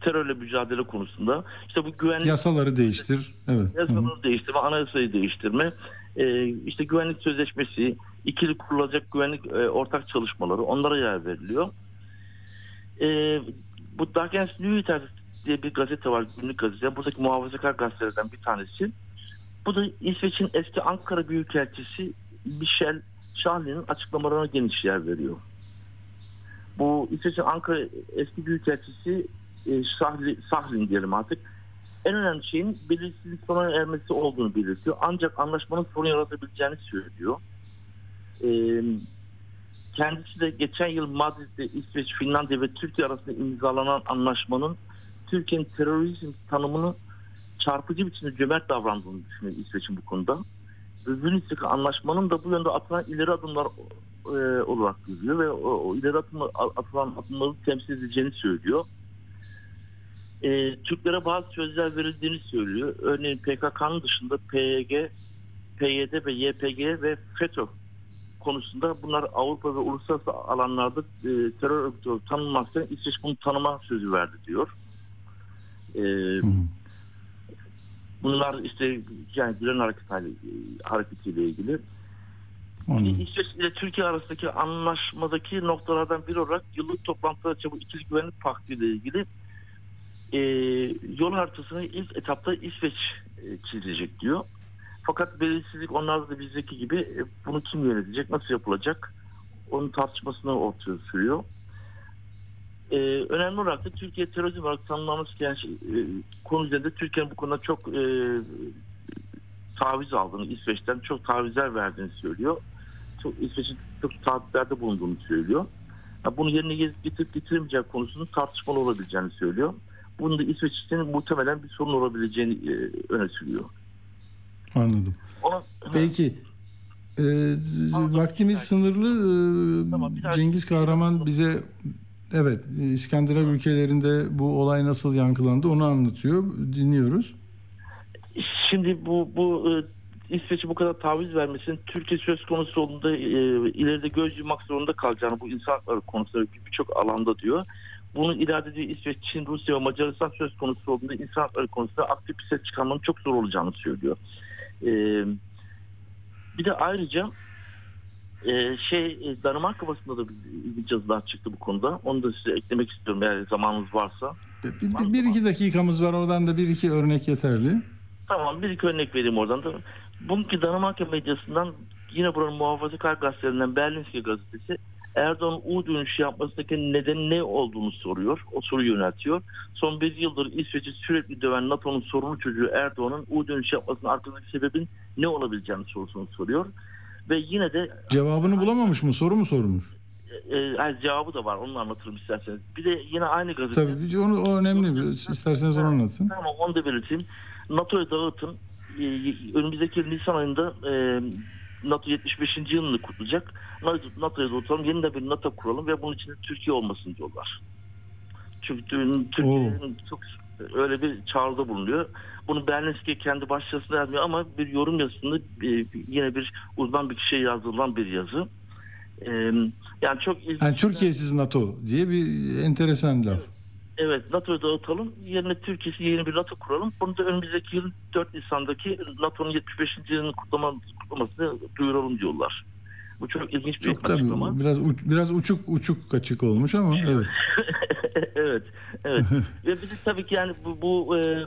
[SPEAKER 3] terörle mücadele konusunda işte bu güvenlik
[SPEAKER 1] Yasaları değiştir. Evet. Hı hı.
[SPEAKER 3] yasaları değiştirme, anayasayı değiştirme, e, işte güvenlik sözleşmesi, ikili kurulacak güvenlik e, ortak çalışmaları onlara yer veriliyor. E, bu Dagens Nyheter diye bir gazete var, günlük gazete. Buradaki muhafazakar gazetelerden bir tanesi. Bu da İsveç'in eski Ankara Büyükelçisi Michel Şahli'nin açıklamalarına geniş yer veriyor. Bu İsveç'in Ankara eski Büyükelçisi e, Sahli, Sahlin diyelim artık en önemli şeyin belirsizlik sona ermesi olduğunu belirtiyor. Ancak anlaşmanın sorun yaratabileceğini söylüyor. Ee, kendisi de geçen yıl Madrid'de İsveç, Finlandiya ve Türkiye arasında imzalanan anlaşmanın Türkiye'nin terörizm tanımını çarpıcı biçimde cömert davrandığını düşünüyor İsveç'in bu konuda. Vünitzik anlaşmanın da bu yönde atılan ileri adımlar e, olarak görüyor ve o, o ileri atımlar, atılan adımları temsil edeceğini söylüyor e, Türklere bazı sözler verildiğini söylüyor. Örneğin PKK'nın dışında PYG, PYD ve YPG ve FETÖ konusunda bunlar Avrupa ve uluslararası alanlarda e, terör örgütü tanınmazken İsveç bunu tanıma sözü verdi diyor. E, bunlar işte yani Gülen Hareket, hareketiyle ilgili.
[SPEAKER 1] Anladım.
[SPEAKER 3] İsveç ile Türkiye arasındaki anlaşmadaki noktalardan biri olarak yıllık toplantıda çabuk ikili güvenlik paktı ile ilgili e, yol haritasını ilk etapta İsveç e, çizecek diyor. Fakat belirsizlik onlarda da bizdeki gibi e, bunu kim yönetecek, nasıl yapılacak onun tartışmasını ortaya sürüyor. E, önemli olarak da Türkiye terörizm olarak tanımlaması gereken şey, e, konu üzerinde Türkiye'nin bu konuda çok e, taviz aldığını, İsveç'ten çok tavizler verdiğini söylüyor. Çok, İsveç'in çok taahhütlerde bulunduğunu söylüyor. Ha, bunu yerine getirip getiremeyecek konusunda tartışmalı olabileceğini söylüyor. Bunun da İsveç için muhtemelen bir sorun olabileceğini e, öne sürüyor.
[SPEAKER 1] Anladım.
[SPEAKER 3] Ona,
[SPEAKER 1] Peki.
[SPEAKER 3] Anladım.
[SPEAKER 1] vaktimiz sınırlı. Ee,
[SPEAKER 3] Tamam,
[SPEAKER 1] Cengiz Kahraman bize evet İskandinav ülkelerinde bu olay nasıl yankılandı onu anlatıyor. Dinliyoruz.
[SPEAKER 3] Şimdi bu bu e, İsveç'e bu kadar taviz vermesinin Türkiye söz konusu olduğunda e, ileride göz yummak zorunda kalacağını bu insan konusunda bir- birçok alanda diyor. Bunu irade ediyor İsveç, Çin, Rusya ve Macaristan söz konusu olduğunda insan konusunda aktif bir ses çıkarmanın çok zor olacağını söylüyor. E, bir de ayrıca e, şey e, Danimarka basında da bir yazılar çıktı bu konuda. Onu da size eklemek istiyorum eğer zamanınız varsa.
[SPEAKER 1] Bir, bir- bir iki dakikamız var. Oradan da bir iki örnek yeterli.
[SPEAKER 3] Tamam bir iki örnek vereyim oradan da. Bugünkü Danimarka medyasından yine buranın muhafazakar gazetelerinden Berlingske gazetesi Erdoğan U dönüşü yapmasındaki neden ne olduğunu soruyor. O soruyu yöneltiyor. Son bir yıldır İsveç'i sürekli döven NATO'nun sorunu çocuğu Erdoğan'ın U dönüşü yapmasının arkasındaki sebebin ne olabileceğini sorusunu soruyor. Ve yine de
[SPEAKER 1] Cevabını bulamamış mı? Soru mu sormuş?
[SPEAKER 3] e, yani cevabı da var. Onu anlatırım isterseniz. Bir de yine aynı gazete.
[SPEAKER 1] Tabii onu o önemli. İsterseniz onu anlatın.
[SPEAKER 3] Tamam onu da belirteyim. NATO'ya dağıtın. Ee, önümüzdeki Nisan ayında e, NATO 75. yılını kutlayacak. NATO'ya dağıtalım. Yeniden bir NATO kuralım ve bunun içinde Türkiye olmasın diyorlar. Çünkü tü- Türkiye'nin çok öyle bir çağrıda bulunuyor. Bunu Berlinski kendi başyazısında yazmıyor ama bir yorum yazısında e, yine bir uzman bir kişiye yazılan bir yazı. E, yani çok ilginç.
[SPEAKER 1] Yani Türkiye'siz NATO diye bir enteresan laf.
[SPEAKER 3] Evet NATO'yu dağıtalım. Yerine Türkiye'si yeni bir NATO kuralım. Bunu da önümüzdeki yıl 4 Nisan'daki NATO'nun 75. yılını kutlama, kutlamasını duyuralım diyorlar. Bu çok ilginç bir
[SPEAKER 1] Çok
[SPEAKER 3] açıklama.
[SPEAKER 1] tabii biraz biraz uçuk uçuk kaçık olmuş ama evet.
[SPEAKER 3] evet, evet. Ve de tabii ki yani bu, bu e,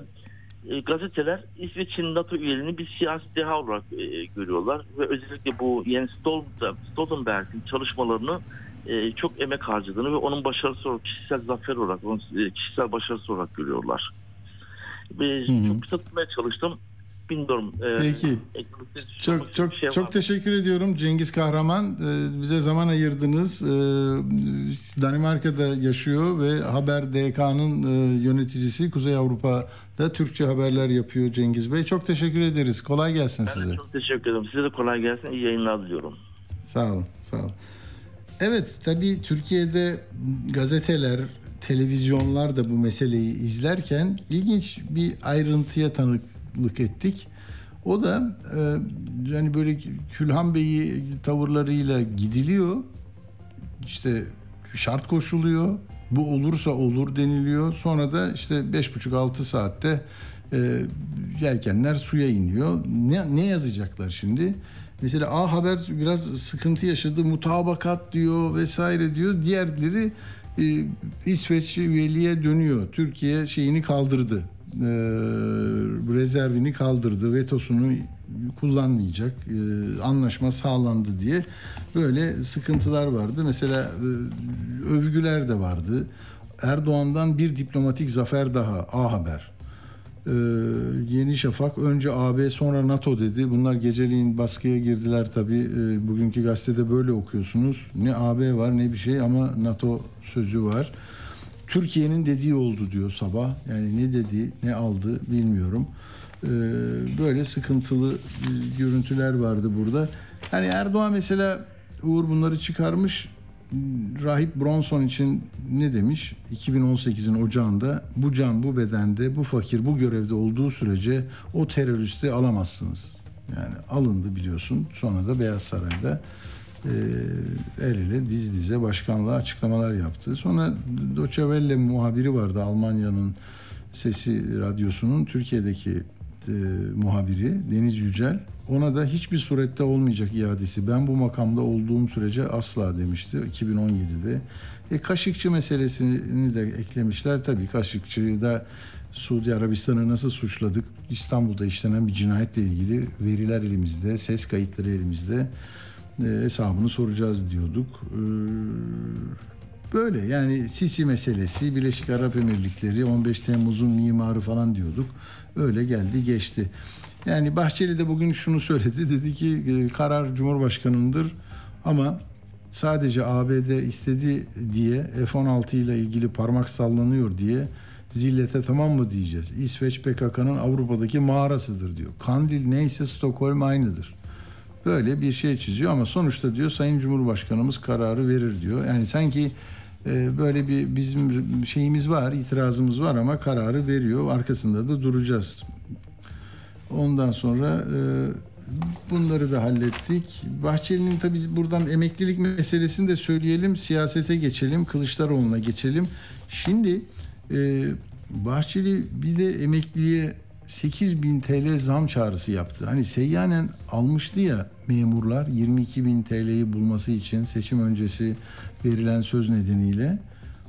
[SPEAKER 3] e, gazeteler İsveç'in NATO üyeliğini bir siyasi deha olarak e, görüyorlar ve özellikle bu Jens Stol- Stoltenberg'in çalışmalarını e, çok emek harcadığını ve onun başarısı olarak kişisel zafer olarak, onun e, kişisel başarısı olarak görüyorlar. Ve
[SPEAKER 1] Hı hı.
[SPEAKER 3] çok kısa tutmaya çalıştım. Bilmiyorum. e,
[SPEAKER 1] Peki. Çok çok
[SPEAKER 3] şey
[SPEAKER 1] çok teşekkür ediyorum Cengiz Kahraman. Ee, bize zaman ayırdınız. Ee, Danimarka'da yaşıyor ve Haber DK'nın e, yöneticisi Kuzey Avrupa'da Türkçe haberler yapıyor Cengiz Bey. Çok teşekkür ederiz. Kolay gelsin
[SPEAKER 3] Ben
[SPEAKER 1] size.
[SPEAKER 3] çok teşekkür ederim. Size de kolay gelsin. İyi yayınlar diliyorum.
[SPEAKER 1] Sağ olun, sağ olun. Evet, tabii Türkiye'de gazeteler, televizyonlar da bu meseleyi izlerken ilginç bir ayrıntıya tanıklık ettik. O da e, yani böyle Külhan Bey'i tavırlarıyla gidiliyor. İşte şart koşuluyor. Bu olursa olur deniliyor. Sonra da işte 5,5-6 saatte e, yelkenler suya iniyor. Ne, ne yazacaklar şimdi? Mesela A Haber biraz sıkıntı yaşadı. Mutabakat diyor vesaire diyor. Diğerleri e, İsveç üyeliğe dönüyor. Türkiye şeyini kaldırdı. E, rezervini kaldırdı. Vetosunu kullanmayacak. E, anlaşma sağlandı diye böyle sıkıntılar vardı. Mesela e, övgüler de vardı. Erdoğan'dan bir diplomatik zafer daha A Haber. Ee, Yeni Şafak önce AB sonra NATO dedi. Bunlar geceliğin baskıya girdiler tabii. Ee, bugünkü gazetede böyle okuyorsunuz. Ne AB var ne bir şey ama NATO sözü var. Türkiye'nin dediği oldu diyor sabah. Yani ne dedi ne aldı bilmiyorum. Ee, böyle sıkıntılı e, görüntüler vardı burada. Hani Erdoğan mesela Uğur bunları çıkarmış. Rahip Bronson için ne demiş? 2018'in ocağında bu can bu bedende bu fakir bu görevde olduğu sürece o teröristi alamazsınız. Yani alındı biliyorsun. Sonra da Beyaz Saray'da el ele diz dize başkanlığa açıklamalar yaptı. Sonra Deutsche muhabiri vardı Almanya'nın sesi radyosunun Türkiye'deki e, muhabiri Deniz Yücel ona da hiçbir surette olmayacak iadesi. Ben bu makamda olduğum sürece asla demişti 2017'de. E, Kaşıkçı meselesini de eklemişler. Tabii Kaşıkçı'yı da Suudi Arabistan'ı nasıl suçladık? İstanbul'da işlenen bir cinayetle ilgili veriler elimizde, ses kayıtları elimizde. E, hesabını soracağız diyorduk. E, böyle yani Sisi meselesi, Birleşik Arap Emirlikleri, 15 Temmuz'un mimarı falan diyorduk. Öyle geldi geçti. Yani Bahçeli de bugün şunu söyledi. Dedi ki e, karar Cumhurbaşkanı'ndır ama sadece ABD istedi diye F-16 ile ilgili parmak sallanıyor diye zillete tamam mı diyeceğiz. İsveç PKK'nın Avrupa'daki mağarasıdır diyor. Kandil neyse Stockholm aynıdır. Böyle bir şey çiziyor ama sonuçta diyor Sayın Cumhurbaşkanımız kararı verir diyor. Yani sanki e, böyle bir bizim şeyimiz var, itirazımız var ama kararı veriyor. Arkasında da duracağız. Ondan sonra e, bunları da hallettik. Bahçeli'nin tabii buradan emeklilik meselesini de söyleyelim. Siyasete geçelim. Kılıçdaroğlu'na geçelim. Şimdi e, Bahçeli bir de emekliye 8 bin TL zam çağrısı yaptı. Hani seyyanen almıştı ya memurlar 22 bin TL'yi bulması için seçim öncesi verilen söz nedeniyle.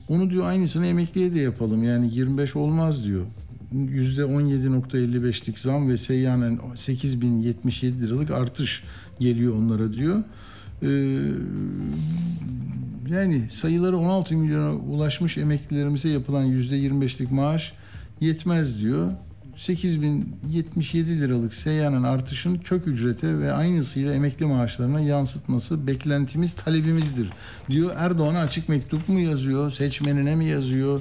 [SPEAKER 1] Onu diyor aynısını emekliye de yapalım. Yani 25 olmaz diyor. %17.55'lik zam ve seyyanen 8077 liralık artış geliyor onlara diyor. Ee, yani sayıları 16 milyona ulaşmış emeklilerimize yapılan %25'lik maaş yetmez diyor. 8077 liralık seyyanen artışın kök ücrete ve aynısıyla emekli maaşlarına yansıtması beklentimiz, talebimizdir diyor. Erdoğan'a açık mektup mu yazıyor, seçmenine mi yazıyor?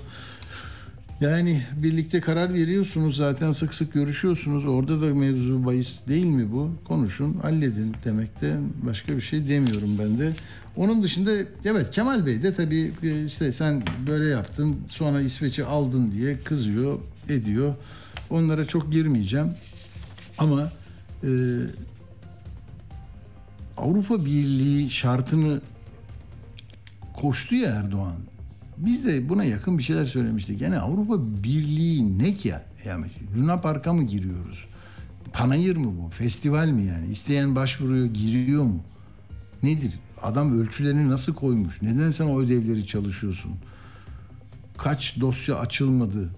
[SPEAKER 1] Yani birlikte karar veriyorsunuz zaten sık sık görüşüyorsunuz. Orada da mevzu bahis değil mi bu? Konuşun, halledin demekte başka bir şey demiyorum ben de. Onun dışında evet Kemal Bey de tabii e, işte sen böyle yaptın sonra İsveç'i aldın diye kızıyor, ediyor. Onlara çok girmeyeceğim. Ama e, Avrupa Birliği şartını koştu ya Erdoğan. Biz de buna yakın bir şeyler söylemiştik. Yani Avrupa Birliği ne ki ya? Yani Luna Park'a mı giriyoruz? Panayır mı bu? Festival mi yani? İsteyen başvuruyor, giriyor mu? Nedir? Adam ölçülerini nasıl koymuş? Neden sen o ödevleri çalışıyorsun? Kaç dosya açılmadı?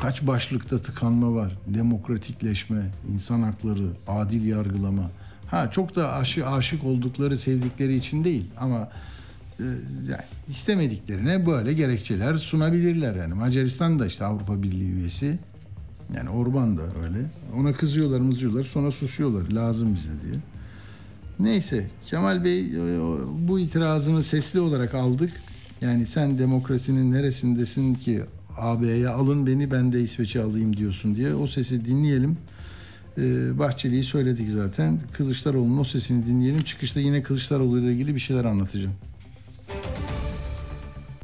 [SPEAKER 1] Kaç başlıkta tıkanma var? Demokratikleşme, insan hakları, adil yargılama. Ha çok da aşı, aşık oldukları, sevdikleri için değil ama e, yani istemediklerine böyle gerekçeler sunabilirler yani. Macaristan da işte Avrupa Birliği üyesi. Yani Orban da öyle. Ona kızıyorlar, mızıyorlar, sonra susuyorlar. Lazım bize diye. Neyse Kemal Bey e, bu itirazını sesli olarak aldık. Yani sen demokrasinin neresindesin ki AB'ye alın beni ben de İsveç'e alayım diyorsun diye o sesi dinleyelim. Ee, Bahçeli'yi söyledik zaten. Kılıçdaroğlu'nun o sesini dinleyelim. Çıkışta yine Kılıçdaroğlu ile ilgili bir şeyler anlatacağım.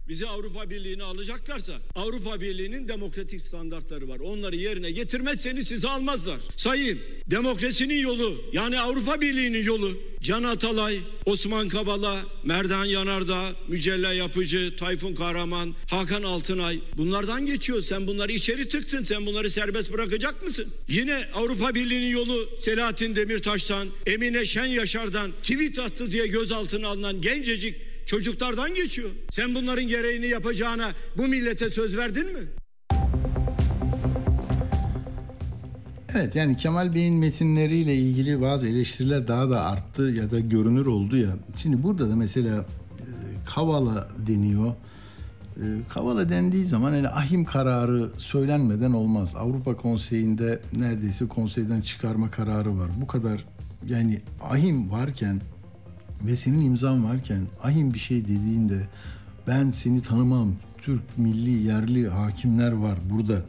[SPEAKER 4] Bizi Avrupa Birliği'ne alacaklarsa Avrupa Birliği'nin demokratik standartları var. Onları yerine getirmezseniz sizi almazlar. Sayın demokrasinin yolu yani Avrupa Birliği'nin yolu Can Atalay, Osman Kavala, Merdan Yanardağ, Mücella Yapıcı, Tayfun Kahraman, Hakan Altınay bunlardan geçiyor. Sen bunları içeri tıktın. Sen bunları serbest bırakacak mısın? Yine Avrupa Birliği'nin yolu Selahattin Demirtaş'tan, Emine Şen Yaşar'dan tweet attı diye gözaltına alınan gencecik çocuklardan geçiyor. Sen bunların gereğini yapacağına bu millete söz verdin mi?
[SPEAKER 1] Evet yani Kemal Bey'in metinleriyle ilgili bazı eleştiriler daha da arttı ya da görünür oldu ya. Şimdi burada da mesela e, Kavala deniyor. E, Kavala dendiği zaman yani ahim kararı söylenmeden olmaz. Avrupa Konseyi'nde neredeyse konseyden çıkarma kararı var. Bu kadar yani ahim varken ve senin imzan varken ahim bir şey dediğinde ben seni tanımam Türk milli yerli hakimler var burada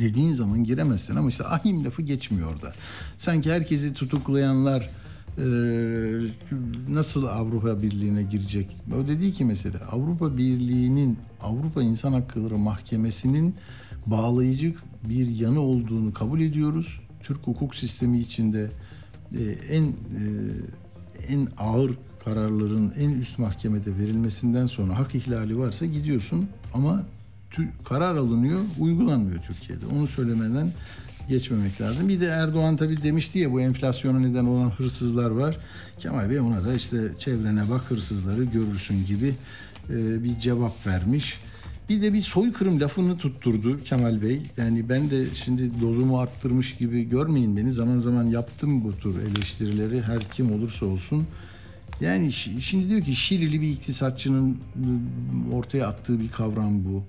[SPEAKER 1] dediğin zaman giremezsin ama işte ahim lafı geçmiyor orada. Sanki herkesi tutuklayanlar nasıl Avrupa Birliği'ne girecek? O dediği ki mesela Avrupa Birliği'nin Avrupa İnsan Hakları Mahkemesi'nin bağlayıcı bir yanı olduğunu kabul ediyoruz. Türk hukuk sistemi içinde en en ağır kararların en üst mahkemede verilmesinden sonra hak ihlali varsa gidiyorsun ama karar alınıyor, uygulanmıyor Türkiye'de. Onu söylemeden geçmemek lazım. Bir de Erdoğan tabii demişti ya bu enflasyona neden olan hırsızlar var. Kemal Bey ona da işte çevrene bak hırsızları görürsün gibi e, bir cevap vermiş. Bir de bir soykırım lafını tutturdu Kemal Bey. Yani ben de şimdi dozumu arttırmış gibi görmeyin beni. Zaman zaman yaptım bu tür eleştirileri her kim olursa olsun. Yani şimdi diyor ki Şilili bir iktisatçının ortaya attığı bir kavram bu.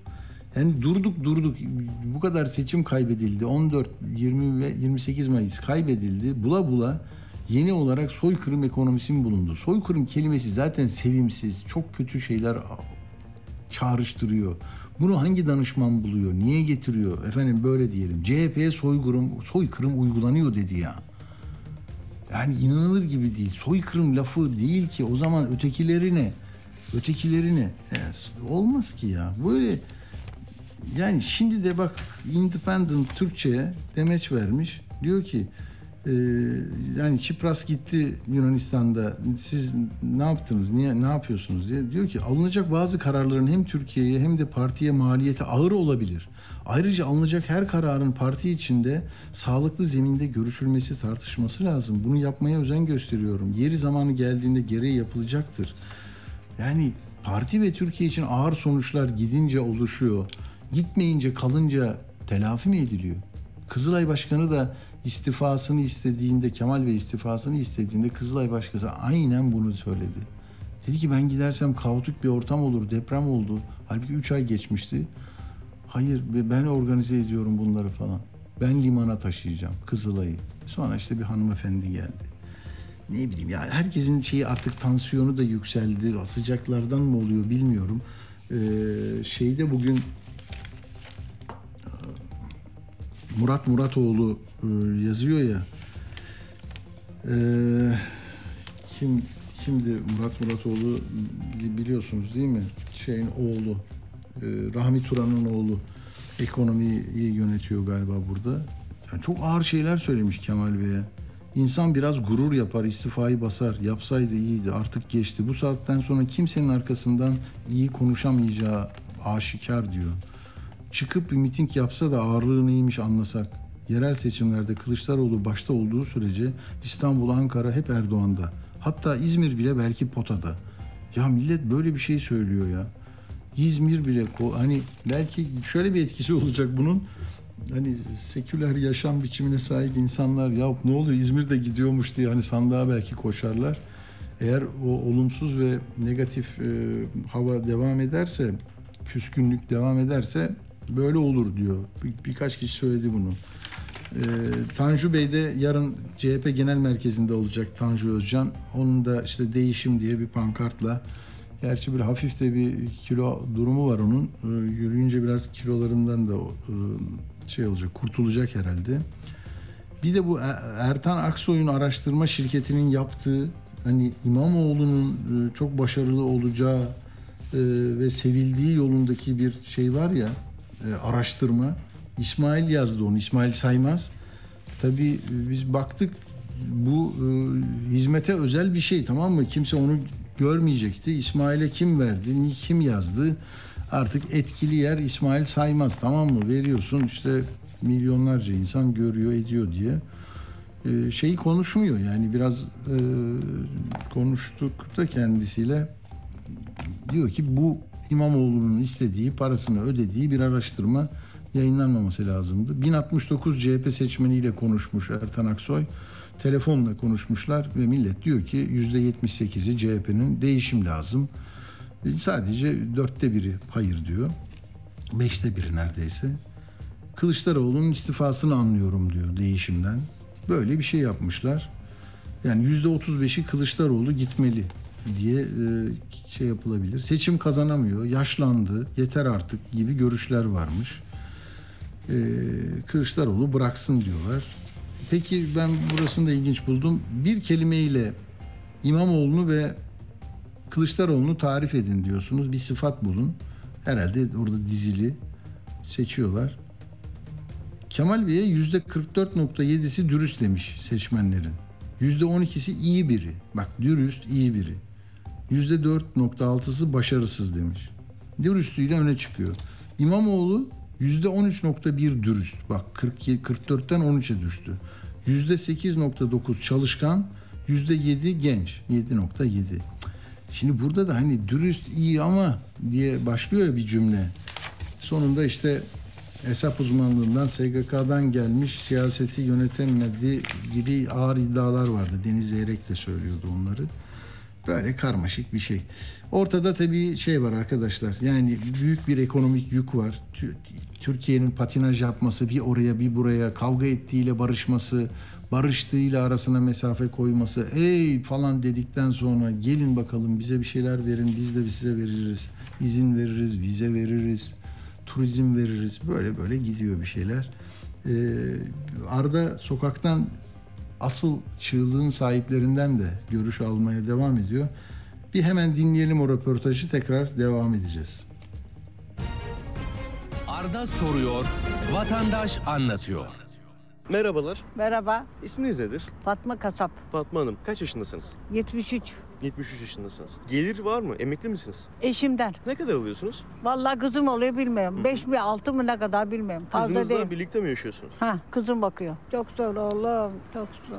[SPEAKER 1] Yani durduk durduk bu kadar seçim kaybedildi. 14, 20 ve 28 Mayıs kaybedildi. Bula bula yeni olarak soykırım ekonomisi mi bulundu? Soykırım kelimesi zaten sevimsiz, çok kötü şeyler çağrıştırıyor. Bunu hangi danışman buluyor? Niye getiriyor? Efendim böyle diyelim. CHP'ye soykırım, soykırım uygulanıyor dedi ya. Yani inanılır gibi değil. Soykırım lafı değil ki. O zaman ötekileri ne? Ötekileri ne? Evet, olmaz ki ya. Böyle yani şimdi de bak Independent Türkçe'ye demeç vermiş. Diyor ki e, yani Çipras gitti Yunanistan'da siz ne yaptınız niye ne yapıyorsunuz diye diyor ki alınacak bazı kararların hem Türkiye'ye hem de partiye maliyeti ağır olabilir. Ayrıca alınacak her kararın parti içinde sağlıklı zeminde görüşülmesi tartışması lazım. Bunu yapmaya özen gösteriyorum. Yeri zamanı geldiğinde gereği yapılacaktır. Yani parti ve Türkiye için ağır sonuçlar gidince oluşuyor. Gitmeyince kalınca telafi mi ediliyor? Kızılay Başkanı da istifasını istediğinde, Kemal Bey istifasını istediğinde Kızılay Başkanı aynen bunu söyledi. Dedi ki ben gidersem kaotik bir ortam olur, deprem oldu. Halbuki 3 ay geçmişti. Hayır be- ben organize ediyorum bunları falan. Ben limana taşıyacağım Kızılay'ı. Sonra işte bir hanımefendi geldi. Ne bileyim ya herkesin şeyi artık tansiyonu da yükseldi. Sıcaklardan mı oluyor bilmiyorum. Ee, şeyde bugün Murat Muratoğlu e, yazıyor ya. Ee, kim şimdi Murat Muratoğlu biliyorsunuz değil mi? Şeyin oğlu. e, Rahmi Turan'ın oğlu. Ekonomiyi yönetiyor galiba burada. Yani çok ağır şeyler söylemiş Kemal Bey'e. İnsan biraz gurur yapar, istifayı basar. Yapsaydı iyiydi, artık geçti. Bu saatten sonra kimsenin arkasından iyi konuşamayacağı aşikar diyor. Çıkıp bir miting yapsa da ağırlığı neymiş anlasak. Yerel seçimlerde Kılıçdaroğlu başta olduğu sürece İstanbul, Ankara hep Erdoğan'da. Hatta İzmir bile belki potada. Ya millet böyle bir şey söylüyor ya. İzmir bile hani belki şöyle bir etkisi olacak bunun. Hani seküler yaşam biçimine sahip insanlar ya ne oluyor İzmir'de gidiyormuş diye hani sandığa belki koşarlar. Eğer o olumsuz ve negatif e, hava devam ederse, küskünlük devam ederse böyle olur diyor. Bir, birkaç kişi söyledi bunu. E, Tanju Bey de yarın CHP Genel Merkezi'nde olacak Tanju Özcan. Onun da işte değişim diye bir pankartla Gerçi bir hafif de bir kilo durumu var onun. Ee, yürüyünce biraz kilolarından da e, şey olacak, kurtulacak herhalde. Bir de bu Er- Ertan Aksoy'un araştırma şirketinin yaptığı hani İmamoğlu'nun e, çok başarılı olacağı e, ve sevildiği yolundaki bir şey var ya e, araştırma. İsmail yazdı onu, İsmail Saymaz. Tabii biz baktık bu e, hizmete özel bir şey tamam mı? Kimse onu görmeyecekti. İsmail'e kim verdi, kim yazdı? Artık etkili yer İsmail Saymaz tamam mı? Veriyorsun işte milyonlarca insan görüyor ediyor diye. E, şeyi konuşmuyor yani biraz e, konuştuk da kendisiyle diyor ki bu İmamoğlu'nun istediği, parasını ödediği bir araştırma yayınlanmaması lazımdı. 1069 CHP seçmeniyle konuşmuş Ertan Aksoy. Telefonla konuşmuşlar ve millet diyor ki %78'i CHP'nin değişim lazım. E, Sadece dörtte biri hayır diyor. Beşte biri neredeyse. Kılıçdaroğlu'nun istifasını anlıyorum diyor değişimden. Böyle bir şey yapmışlar. Yani yüzde 35'i Kılıçdaroğlu gitmeli diye e, şey yapılabilir. Seçim kazanamıyor, yaşlandı, yeter artık gibi görüşler varmış. E, Kılıçdaroğlu bıraksın diyorlar. Peki ben burasını da ilginç buldum. Bir kelimeyle İmamoğlu'nu ve Kılıçdaroğlu'nu tarif edin diyorsunuz. Bir sıfat bulun. Herhalde orada dizili seçiyorlar. Kemal Bey'e yüzde 44.7'si dürüst demiş seçmenlerin. Yüzde 12'si iyi biri. Bak dürüst iyi biri. Yüzde 4.6'sı başarısız demiş. Dürüstlüğüyle öne çıkıyor. İmamoğlu yüzde 13.1 dürüst. Bak 47, 44'ten 13'e düştü. Yüzde 8.9 çalışkan. Yüzde 7 genç. 7.7. Şimdi burada da hani dürüst iyi ama diye başlıyor ya bir cümle. Sonunda işte hesap uzmanlığından SGK'dan gelmiş siyaseti yönetemedi gibi ağır iddialar vardı. Deniz Zeyrek de söylüyordu onları. Böyle karmaşık bir şey. Ortada tabii şey var arkadaşlar. Yani büyük bir ekonomik yük var. Tü- Türkiye'nin patinaj yapması bir oraya bir buraya kavga ettiğiyle barışması, barıştığıyla arasına mesafe koyması, ey falan dedikten sonra gelin bakalım bize bir şeyler verin biz de size veririz. izin veririz, vize veririz, turizm veririz. Böyle böyle gidiyor bir şeyler. Ee, Arda sokaktan asıl çığlığın sahiplerinden de görüş almaya devam ediyor. Bir hemen dinleyelim o röportajı tekrar devam edeceğiz.
[SPEAKER 5] Arda soruyor, vatandaş anlatıyor.
[SPEAKER 6] Merhabalar.
[SPEAKER 7] Merhaba,
[SPEAKER 6] İsminiz nedir?
[SPEAKER 7] Fatma Kasap.
[SPEAKER 6] Fatma Hanım. Kaç yaşındasınız?
[SPEAKER 7] 73.
[SPEAKER 6] 73 yaşındasınız. Gelir var mı? Emekli misiniz?
[SPEAKER 7] Eşimden.
[SPEAKER 6] Ne kadar alıyorsunuz?
[SPEAKER 7] Vallahi kızım oluyor bilmiyorum. 5 mi 6 mı ne kadar bilmiyorum. Fazla
[SPEAKER 6] Kızınızla
[SPEAKER 7] değil.
[SPEAKER 6] birlikte mi yaşıyorsunuz?
[SPEAKER 7] Ha, kızım bakıyor. Çok zor oğlum, çok zor.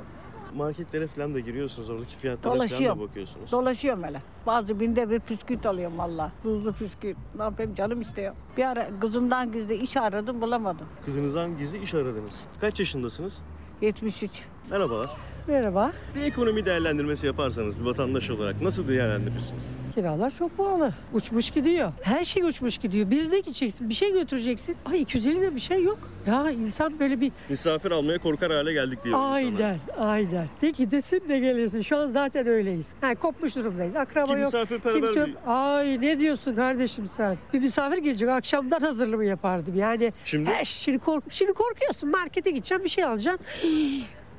[SPEAKER 6] Marketlere falan da giriyorsunuz. Oradaki fiyatlara falan da
[SPEAKER 7] Dolaşıyorum.
[SPEAKER 6] bakıyorsunuz.
[SPEAKER 7] Dolaşıyorum öyle. Bazı binde bir püsküt alıyorum vallahi. Tuzlu püsküt. Ne yapayım canım istiyor. Bir ara kızımdan gizli iş aradım bulamadım.
[SPEAKER 6] Kızınızdan gizli iş aradınız. Kaç yaşındasınız?
[SPEAKER 7] 73.
[SPEAKER 6] Merhabalar.
[SPEAKER 8] Merhaba.
[SPEAKER 6] Bir ekonomi değerlendirmesi yaparsanız bir vatandaş olarak nasıl değerlendirirsiniz?
[SPEAKER 8] Kiralar çok pahalı. Uçmuş gidiyor. Her şey uçmuş gidiyor. Birine gideceksin, bir şey götüreceksin. Ay 250 de bir şey yok. Ya insan böyle bir
[SPEAKER 6] Misafir almaya korkar hale geldik diyor
[SPEAKER 8] aynen, aynen. Ne gidesin ne gelesin. Şu an zaten öyleyiz. Ha, kopmuş durumdayız. Akraba
[SPEAKER 6] Ki
[SPEAKER 8] yok.
[SPEAKER 6] misafirperver
[SPEAKER 8] Kimse
[SPEAKER 6] bir-
[SPEAKER 8] Ay ne diyorsun kardeşim sen? Bir misafir gelecek. Akşamdan hazırlığımı yapardım. Yani
[SPEAKER 6] Şimdi?
[SPEAKER 8] her şimdi, kork şimdi korkuyorsun. Markete gideceksin bir şey alacaksın.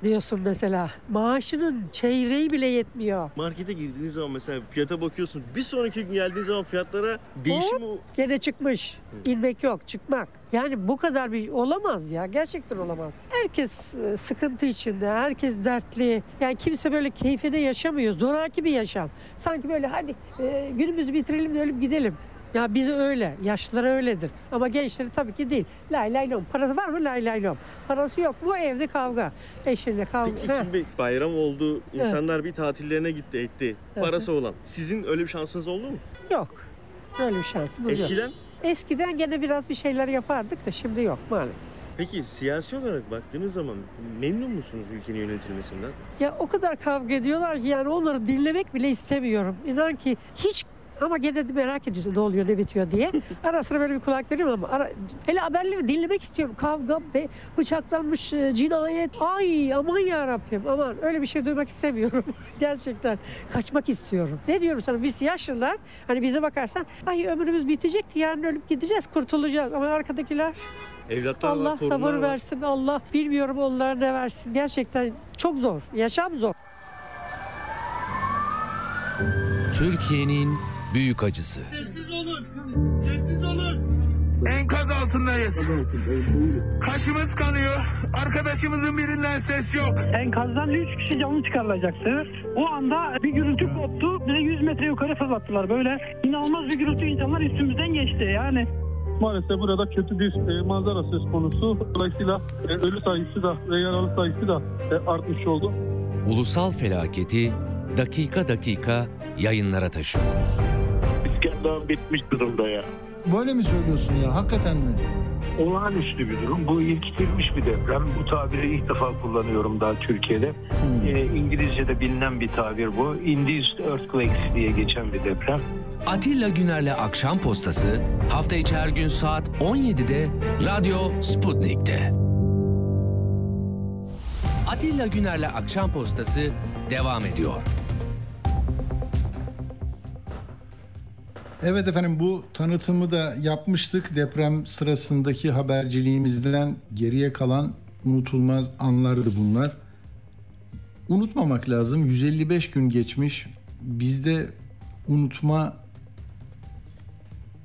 [SPEAKER 8] Diyorsun mesela. Maaşının çeyreği bile yetmiyor.
[SPEAKER 6] Markete girdiğiniz zaman mesela fiyata bakıyorsun. Bir sonraki gün geldiğiniz zaman fiyatlara değişim o.
[SPEAKER 8] Gene çıkmış. İnmek yok, çıkmak. Yani bu kadar bir olamaz ya. Gerçekten olamaz. Herkes e, sıkıntı içinde, herkes dertli. Yani kimse böyle keyfine yaşamıyor. Zoraki bir yaşam. Sanki böyle hadi e, günümüzü bitirelim de ölüp gidelim. Ya biz öyle, yaşlılara öyledir. Ama gençleri tabii ki değil. Lay lay lom. Parası var mı? Lay lay lom. Parası yok mu? Evde kavga. Eşinle kavga.
[SPEAKER 6] Peki
[SPEAKER 8] Ha.
[SPEAKER 6] şimdi bayram oldu. insanlar bir tatillerine gitti etti. Parası olan. Sizin öyle bir şansınız oldu mu?
[SPEAKER 8] Yok. Öyle bir şansımız yok.
[SPEAKER 6] Eskiden?
[SPEAKER 8] Eskiden gene biraz bir şeyler yapardık da şimdi yok maalesef.
[SPEAKER 6] Peki siyasi olarak baktığınız zaman memnun musunuz ülkenin yönetilmesinden?
[SPEAKER 8] Ya o kadar kavga ediyorlar ki yani onları dinlemek bile istemiyorum. İnan ki hiç ama gene de merak ediyorsun ne oluyor ne bitiyor diye. Ara sıra böyle bir kulak veriyorum ama ara, hele haberleri dinlemek istiyorum. Kavga, be, bıçaklanmış, e, cinayet. Ay aman ya Rabbim aman öyle bir şey duymak istemiyorum. Gerçekten kaçmak istiyorum. Ne diyorum sana biz yaşlılar hani bize bakarsan ay ömrümüz bitecekti yarın ölüp gideceğiz kurtulacağız ama arkadakiler
[SPEAKER 6] Evlatlar
[SPEAKER 8] Allah
[SPEAKER 6] var,
[SPEAKER 8] sabır
[SPEAKER 6] var.
[SPEAKER 8] versin Allah bilmiyorum onlara ne versin. Gerçekten çok zor. Yaşam zor.
[SPEAKER 5] Türkiye'nin büyük acısı.
[SPEAKER 9] Enkaz altındayız. Kaşımız kanıyor. Arkadaşımızın birinden ses yok.
[SPEAKER 10] Enkazdan 3 kişi canlı çıkarılacaktı. O anda bir gürültü koptu. Bize 100 metre yukarı fırlattılar. Böyle inanılmaz bir gürültü insanlar üstümüzden geçti yani.
[SPEAKER 11] Maalesef burada kötü bir e, manzara söz konusu. Dolayısıyla e, ölü sayısı da ve yaralı sayısı da e, artmış oldu.
[SPEAKER 5] Ulusal felaketi dakika dakika yayınlara taşıyoruz.
[SPEAKER 12] İskender bitmiş durumda ya.
[SPEAKER 1] Böyle mi söylüyorsun ya? Hakikaten mi?
[SPEAKER 12] Olağanüstü bir durum. Bu irkilmiş bir deprem. Bu tabiri ilk defa kullanıyorum daha Türkiye'de. Ee, İngilizce'de bilinen bir tabir bu. Induced Earthquakes diye geçen bir deprem.
[SPEAKER 5] Atilla Güner'le Akşam Postası hafta içi her gün saat 17'de Radyo Sputnik'te. Atilla Güner'le Akşam Postası devam ediyor.
[SPEAKER 1] Evet efendim bu tanıtımı da yapmıştık. Deprem sırasındaki haberciliğimizden geriye kalan unutulmaz anlardı bunlar. Unutmamak lazım. 155 gün geçmiş. Bizde unutma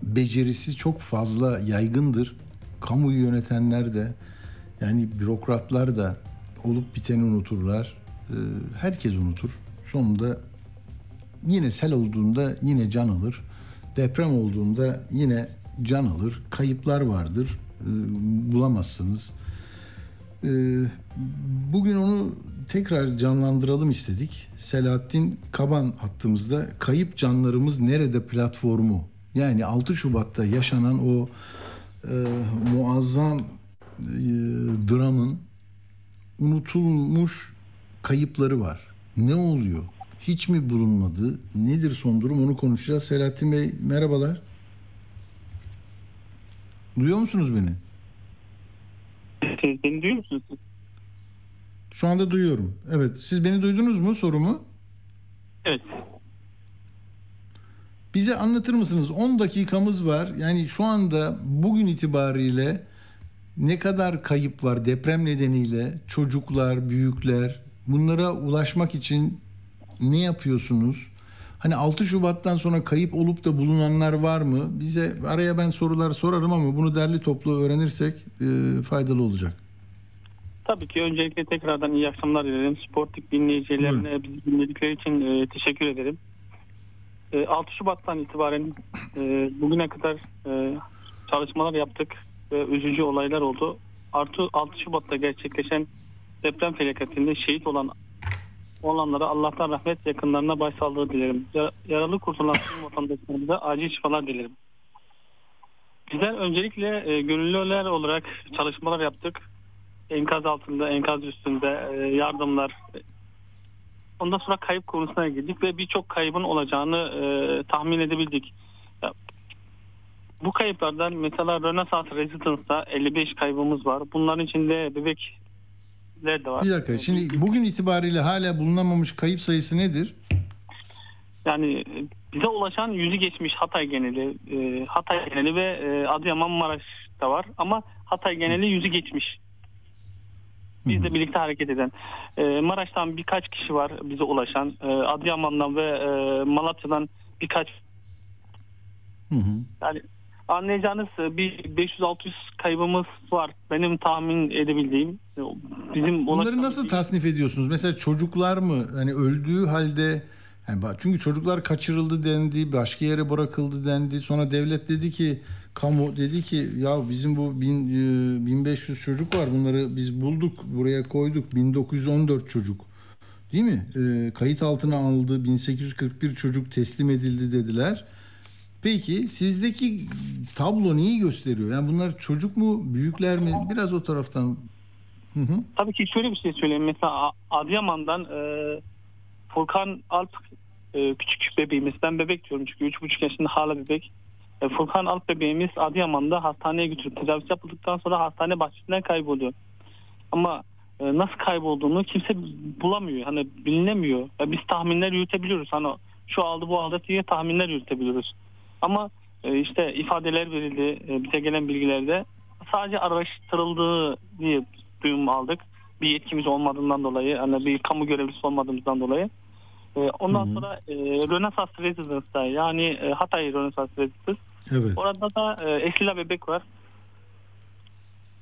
[SPEAKER 1] becerisi çok fazla yaygındır. Kamuyu yönetenler de yani bürokratlar da olup biteni unuturlar. Ee, Herkes unutur. Sonunda yine sel olduğunda yine can alır. Deprem olduğunda yine can alır. Kayıplar vardır. Ee, Bulamazsınız. Ee, Bugün onu tekrar canlandıralım istedik. Selahattin Kaban hattımızda Kayıp Canlarımız Nerede platformu. Yani 6 Şubat'ta yaşanan o e, muazzam e, dramın unutulmuş kayıpları var. Ne oluyor? Hiç mi bulunmadı? Nedir son durum? Onu konuşacağız. Selahattin Bey merhabalar. Duyuyor musunuz beni?
[SPEAKER 10] Beni duyuyor musunuz?
[SPEAKER 1] Şu anda duyuyorum. Evet. Siz beni duydunuz mu sorumu?
[SPEAKER 10] Evet.
[SPEAKER 1] Bize anlatır mısınız? 10 dakikamız var. Yani şu anda bugün itibariyle ne kadar kayıp var deprem nedeniyle? Çocuklar, büyükler bunlara ulaşmak için ne yapıyorsunuz? Hani 6 Şubat'tan sonra kayıp olup da bulunanlar var mı? Bize araya ben sorular sorarım ama bunu derli toplu öğrenirsek e, faydalı olacak.
[SPEAKER 10] Tabii ki öncelikle tekrardan iyi akşamlar dilerim. Sportik dinleyicilerine bizi dinledikleri için e, teşekkür ederim. E, 6 Şubat'tan itibaren e, bugüne kadar e, çalışmalar yaptık ve üzücü olaylar oldu. Artı 6 Şubat'ta gerçekleşen deprem felaketinde şehit olan olanlara Allah'tan rahmet yakınlarına başsağlığı dilerim. Ya- Yaralı kurtulan tüm vatandaşlarımıza acil şifalar dilerim. Bizler öncelikle e, gönüllüler olarak çalışmalar yaptık. Enkaz altında, enkaz üstünde e, yardımlar, Ondan sonra kayıp konusuna girdik ve birçok kaybın olacağını e, tahmin edebildik. Ya, bu kayıplardan mesela Rönesans Residence'da 55 kaybımız var. Bunların içinde bebekler de var.
[SPEAKER 1] Bir dakika. Şimdi bugün itibariyle hala bulunamamış kayıp sayısı nedir?
[SPEAKER 10] Yani bize ulaşan yüzü geçmiş Hatay geneli, e, Hatay geneli ve e, Adıyaman Maraş'ta var ama Hatay geneli yüzü geçmiş. Bizle birlikte hareket eden. E, Maraş'tan birkaç kişi var bize ulaşan. E, Adıyaman'dan ve e, Malatya'dan birkaç. Yani anlayacağınız e, bir 500-600 kaybımız var. Benim tahmin edebildiğim. E, Bizim
[SPEAKER 1] Bunları nasıl tasnif ediyorsunuz? Mesela çocuklar mı hani öldüğü halde yani çünkü çocuklar kaçırıldı dendi, başka yere bırakıldı dendi. Sonra devlet dedi ki kamu dedi ki ya bizim bu bin, e, 1500 çocuk var. Bunları biz bulduk, buraya koyduk. 1914 çocuk. Değil mi? E, kayıt altına alındı. 1841 çocuk teslim edildi dediler. Peki sizdeki tablo neyi gösteriyor? Yani bunlar çocuk mu, büyükler mi? Biraz o taraftan. Hı hı.
[SPEAKER 10] Tabii ki şöyle bir şey söyleyeyim. Mesela Adıyaman'dan e, Furkan Alp e, küçük bebeğimiz. Ben bebek diyorum çünkü 3,5 yaşında hala bebek. E, Furkan Alp bebeğimiz Adıyaman'da hastaneye götürüp tedavisi yapıldıktan sonra hastane bahçesinden kayboluyor. Ama e, nasıl kaybolduğunu kimse bulamıyor. Hani bilinemiyor. Ya biz tahminler yürütebiliyoruz. Hani şu aldı bu aldı diye tahminler yürütebiliyoruz. Ama e, işte ifadeler verildi e, bize gelen bilgilerde sadece araştırıldığı diye duyum aldık. Bir yetkimiz olmadığından dolayı, hani bir kamu görevlisi olmadığımızdan dolayı. E, ondan sonra e, Rönesans Residence'da yani e, Hatay Rönesans Residence.
[SPEAKER 1] Evet.
[SPEAKER 10] Orada da e, Esila bebek var.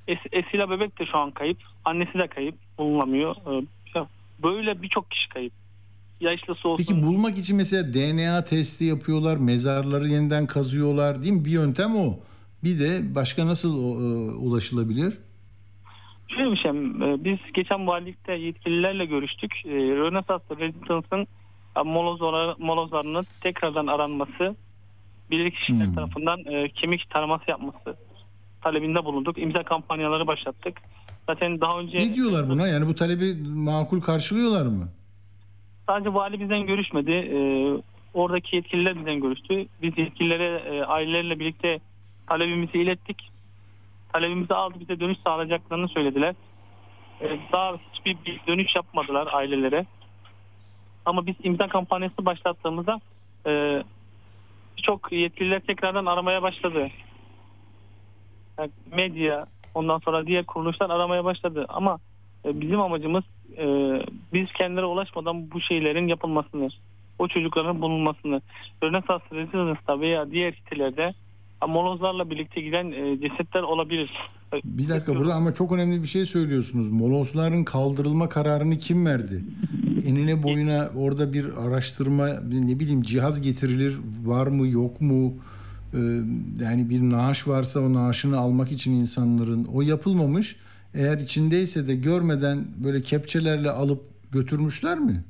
[SPEAKER 10] Es, Esila bebek de şu an kayıp. Annesi de kayıp. Bulunamıyor. E, böyle birçok kişi kayıp. Yaşlısı olsun.
[SPEAKER 1] Peki bulmak için mesela DNA testi yapıyorlar, mezarları yeniden kazıyorlar değil mi? Bir yöntem o. Bir de başka nasıl e, ulaşılabilir?
[SPEAKER 10] Şöyle bir şey, e, biz geçen valilikte yetkililerle görüştük. E, Rönesans Residence'ın e, molozları, molozlarının tekrardan aranması, bilirkişiler
[SPEAKER 1] Hmm.
[SPEAKER 10] tarafından kemik taraması yapması talebinde bulunduk. İmza kampanyaları başlattık. Zaten daha önce
[SPEAKER 1] Ne diyorlar buna? Yani bu talebi makul karşılıyorlar mı?
[SPEAKER 10] Sadece vali bizden görüşmedi. E, oradaki yetkililer bizden görüştü. Biz yetkililere e, ailelerle birlikte talebimizi ilettik. Talebimizi aldı bize dönüş sağlayacaklarını söylediler. E, daha hiçbir bir dönüş yapmadılar ailelere. Ama biz imza kampanyası başlattığımızda e, birçok yetkililer tekrardan aramaya başladı. Yani medya ondan sonra diğer kuruluşlar aramaya başladı. Ama bizim amacımız e, biz kendilere ulaşmadan bu şeylerin yapılmasını, o çocukların bulunmasını. Rönesans Residence'da veya diğer sitelerde e, molozlarla birlikte giden e, cesetler olabilir. E,
[SPEAKER 1] Bir dakika burada ama çok önemli bir şey söylüyorsunuz. Molosların kaldırılma kararını kim verdi? Enine boyuna orada bir araştırma ne bileyim cihaz getirilir var mı yok mu? Ee, yani bir naaş varsa o naaşını almak için insanların o yapılmamış. Eğer içindeyse de görmeden böyle kepçelerle alıp götürmüşler mi?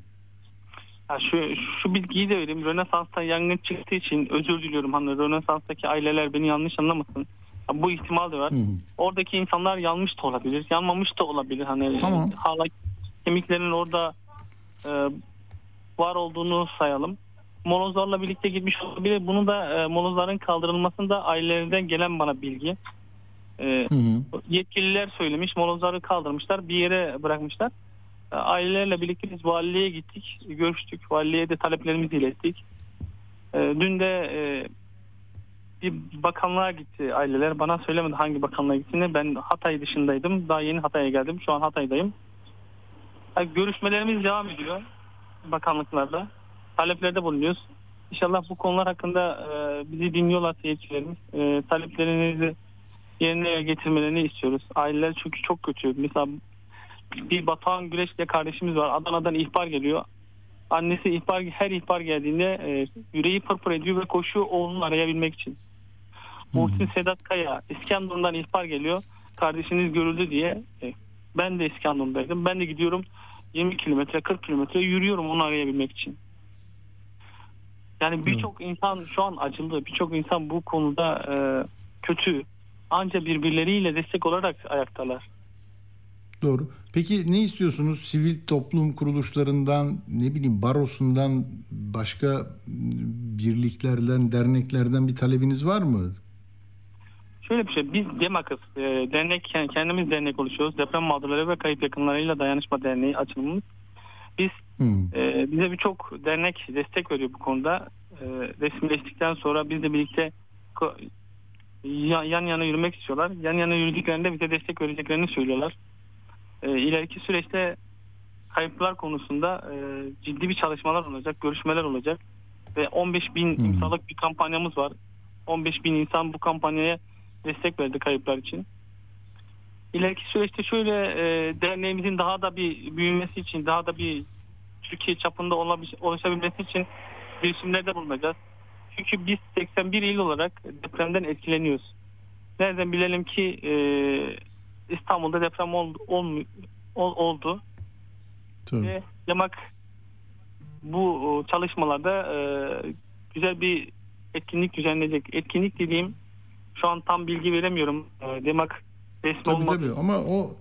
[SPEAKER 10] Ha şu, şu bilgiyi de vereyim. Rönesans'ta yangın çıktığı için özür diliyorum. Hani Rönesans'taki aileler beni yanlış anlamasın. Ha, bu ihtimal de var. Oradaki insanlar yanmış da olabilir. Yanmamış da olabilir. Hani
[SPEAKER 1] Tamam.
[SPEAKER 10] hala kemiklerin orada e, var olduğunu sayalım. Molozlarla birlikte gitmiş olabilir. Bunu da e, molozların kaldırılmasında ailelerinden gelen bana bilgi. E, yetkililer söylemiş. Molozları kaldırmışlar. Bir yere bırakmışlar. E, Ailelerle birlikte biz valiliğe gittik. Görüştük. Valiliğe de taleplerimizi ilettik. E, dün de e, bir bakanlığa gitti aileler. Bana söylemedi hangi bakanlığa gittiğini. Ben Hatay dışındaydım. Daha yeni Hatay'a geldim. Şu an Hatay'dayım. E, görüşmelerimiz devam ediyor. Bakanlıklarda. Taleplerde bulunuyoruz. İnşallah bu konular hakkında e, bizi dinliyorlar yetkililerimiz. E, taleplerinizi yerine getirmelerini istiyoruz. Aileler çünkü çok kötü. Mesela bir Batuhan Güleç diye kardeşimiz var. Adana'dan ihbar geliyor. Annesi ihbar her ihbar geldiğinde e, yüreği pırpır ediyor ve koşuyor oğlunu arayabilmek için. Muhsin Sedat Kaya İskenderun'dan ihbar geliyor. Kardeşiniz görüldü diye. E, ben de İskenderun'daydım. Ben de gidiyorum 20 kilometre 40 kilometre yürüyorum onu arayabilmek için. Yani birçok insan şu an acılı. Birçok insan bu konuda e, kötü. Anca birbirleriyle destek olarak ayaktalar.
[SPEAKER 1] Doğru. Peki ne istiyorsunuz? Sivil toplum kuruluşlarından, ne bileyim barosundan, başka birliklerden, derneklerden bir talebiniz var mı?
[SPEAKER 10] Şöyle bir şey, biz DEMAK'ız. E, dernek, kendimiz dernek oluşuyoruz. Deprem mağdurları ve kayıp yakınlarıyla dayanışma derneği açılımımız. Biz
[SPEAKER 1] Hmm.
[SPEAKER 10] e, bize birçok dernek destek veriyor bu konuda. E, resmileştikten sonra biz de birlikte ya- yan yana yürümek istiyorlar. Yan yana yürüdüklerinde bize destek vereceklerini söylüyorlar. E, ileriki süreçte kayıplar konusunda e, ciddi bir çalışmalar olacak, görüşmeler olacak ve 15 bin
[SPEAKER 1] Hmm.
[SPEAKER 10] imzalık bir kampanyamız var. 15 bin insan bu kampanyaya destek verdi kayıplar için. İleriki süreçte şöyle e, derneğimizin daha da bir büyümesi için, daha da bir Türkiye çapında olabil- oluşabilmesi için girişimlerde bulunacağız. Çünkü biz 81 il olarak depremden etkileniyoruz. Nereden bilelim ki e, İstanbul'da deprem oldu, olmu- ol- oldu
[SPEAKER 1] Tabii.
[SPEAKER 10] ve Yamak bu çalışmalarda e, güzel bir etkinlik düzenleyecek. Etkinlik dediğim şu an tam bilgi veremiyorum. E, Demak resmi
[SPEAKER 1] Tabii
[SPEAKER 10] olmadığı
[SPEAKER 1] tabii ama o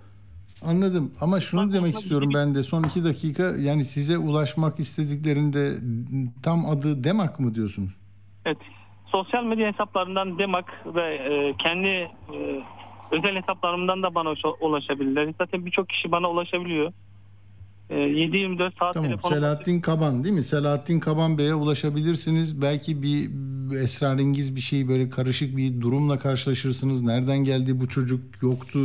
[SPEAKER 1] anladım ama şunu demek istiyorum ben de son iki dakika yani size ulaşmak istediklerinde tam adı Demak mı diyorsunuz?
[SPEAKER 10] Evet. Sosyal medya hesaplarından Demak ve e, kendi e, özel hesaplarımdan da bana ulaşa- ulaşabilirler. Zaten birçok kişi bana ulaşabiliyor. E, 7-24 saat
[SPEAKER 1] Tamam
[SPEAKER 10] telefonum
[SPEAKER 1] Selahattin Kaban değil mi? Selahattin Kaban Bey'e ulaşabilirsiniz. Belki bir esrarengiz bir şey böyle karışık bir durumla karşılaşırsınız. Nereden geldi bu çocuk yoktu.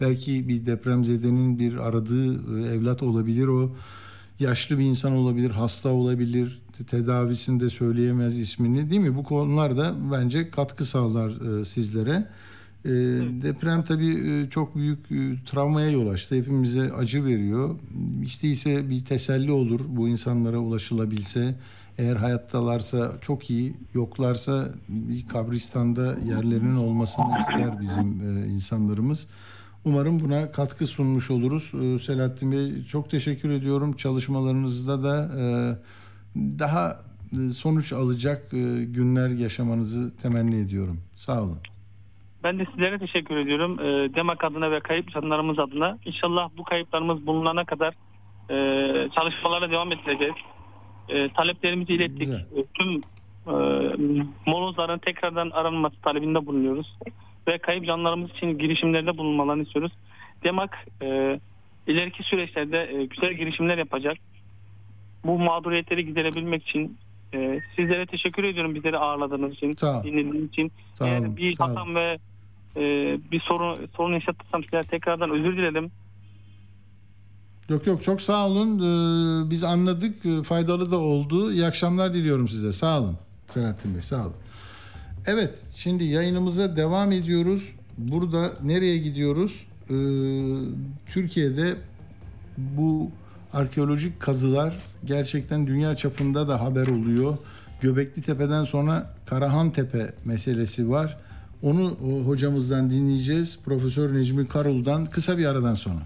[SPEAKER 1] Belki bir depremzedenin bir aradığı e, evlat olabilir o. Yaşlı bir insan olabilir, hasta olabilir. Tedavisinde söyleyemez ismini değil mi? Bu konularda bence katkı sağlar e, sizlere. E, Deprem tabii e, çok büyük e, travmaya yol açtı. Hepimize acı veriyor. İşte ise bir teselli olur bu insanlara ulaşılabilse. Eğer hayattalarsa çok iyi, yoklarsa bir kabristanda yerlerinin olmasını ister bizim e, insanlarımız. Umarım buna katkı sunmuş oluruz. Selahattin Bey çok teşekkür ediyorum. Çalışmalarınızda da daha e, sonuç alacak e, günler yaşamanızı temenni ediyorum. Sağ olun.
[SPEAKER 10] Ben de sizlere teşekkür ediyorum. E, Demak adına ve kayıp canlarımız adına. İnşallah bu kayıplarımız bulunana kadar çalışmalara devam edeceğiz. Taleplerimizi ilettik.
[SPEAKER 1] Güzel.
[SPEAKER 10] Tüm molozların tekrardan aranması talebinde bulunuyoruz. Ve kayıp canlarımız için girişimlerde bulunmalarını istiyoruz. Demak ileriki süreçlerde güzel girişimler yapacak. Bu mağduriyetleri giderebilmek için e, sizlere teşekkür ediyorum bizleri ağırladığınız için,
[SPEAKER 1] Sağ
[SPEAKER 10] dinlediğiniz için.
[SPEAKER 1] Sağ
[SPEAKER 10] Eğer
[SPEAKER 1] olun,
[SPEAKER 10] bir
[SPEAKER 1] sağ
[SPEAKER 10] hatam ve e, bir sorun sorun yaşatırsam size tekrardan özür dilerim.
[SPEAKER 1] Yok yok çok sağ olun. Ee, biz anladık. Ee, Faydalı da oldu. İyi akşamlar diliyorum size. Sağ olun. Selahattin Bey sağ olun. Evet şimdi yayınımıza devam ediyoruz. Burada nereye gidiyoruz? Ee, Türkiye'de bu arkeolojik kazılar gerçekten dünya çapında da haber oluyor. Göbekli Tepe'den sonra Karahan Tepe meselesi var. Onu o hocamızdan dinleyeceğiz. Profesör Necmi Karul'dan kısa bir aradan sonra.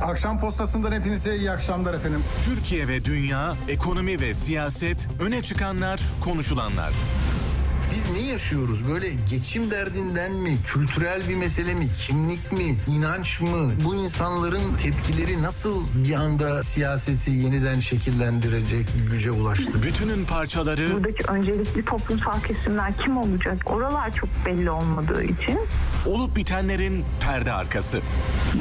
[SPEAKER 1] Akşam postasından hepinize iyi akşamlar efendim.
[SPEAKER 13] Türkiye ve dünya, ekonomi ve siyaset, öne çıkanlar, konuşulanlar.
[SPEAKER 1] Biz ne yaşıyoruz? Böyle geçim derdinden mi? Kültürel bir mesele mi? Kimlik mi? inanç mı? Bu insanların tepkileri nasıl bir anda siyaseti yeniden şekillendirecek güce ulaştı?
[SPEAKER 13] Bütünün parçaları
[SPEAKER 14] Buradaki öncelikli toplumsal kesimler kim olacak? Oralar çok belli olmadığı için.
[SPEAKER 13] olup bitenlerin perde arkası.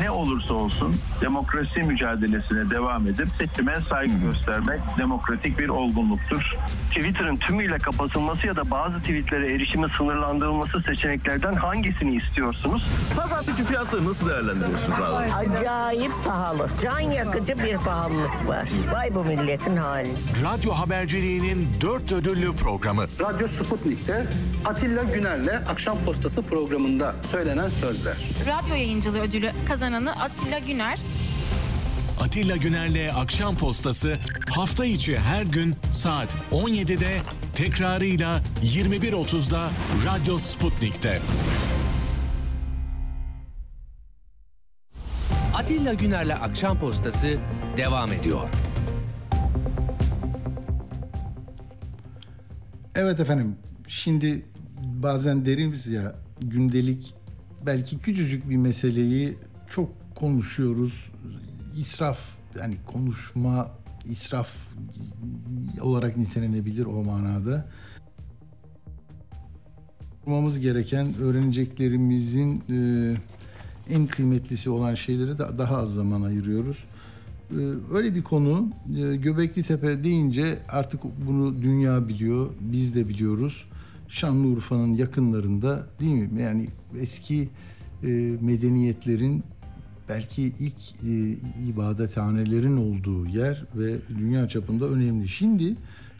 [SPEAKER 15] Ne olursa olsun demokrasi mücadelesine devam edip seçime saygı göstermek demokratik bir olgunluktur.
[SPEAKER 16] Twitter'ın tümüyle kapatılması ya da bazı tweetlere erişimi sınırlandırılması seçeneklerden hangisini istiyorsunuz?
[SPEAKER 6] Pazartesi fiyatları nasıl değerlendiriyorsunuz abi?
[SPEAKER 17] Acayip pahalı. Can yakıcı bir pahalılık var. Vay bu milletin hali.
[SPEAKER 13] Radyo haberciliğinin dört ödüllü programı.
[SPEAKER 18] Radyo Sputnik'te Atilla Güner'le Akşam Postası programında söylenen sözler.
[SPEAKER 19] Radyo yayıncılığı ödülü kazananı Atilla Güner.
[SPEAKER 13] Atilla Güner'le Akşam Postası hafta içi her gün saat 17'de tekrarıyla 21.30'da Radyo Sputnik'te.
[SPEAKER 5] Atilla Güner'le Akşam Postası devam ediyor.
[SPEAKER 1] Evet efendim. şimdi bazen derimiz ya gündelik belki küçücük bir meseleyi çok konuşuyoruz. İsraf yani konuşma israf olarak nitelenebilir o manada. Yapmamız gereken öğreneceklerimizin e, en kıymetlisi olan şeylere de daha az zaman ayırıyoruz. E, öyle bir konu e, Göbekli Tepe deyince artık bunu dünya biliyor, biz de biliyoruz. Şanlıurfa'nın yakınlarında değil mi? Yani eski e, medeniyetlerin belki ilk e, ibadethanelerin olduğu yer ve dünya çapında önemli. Şimdi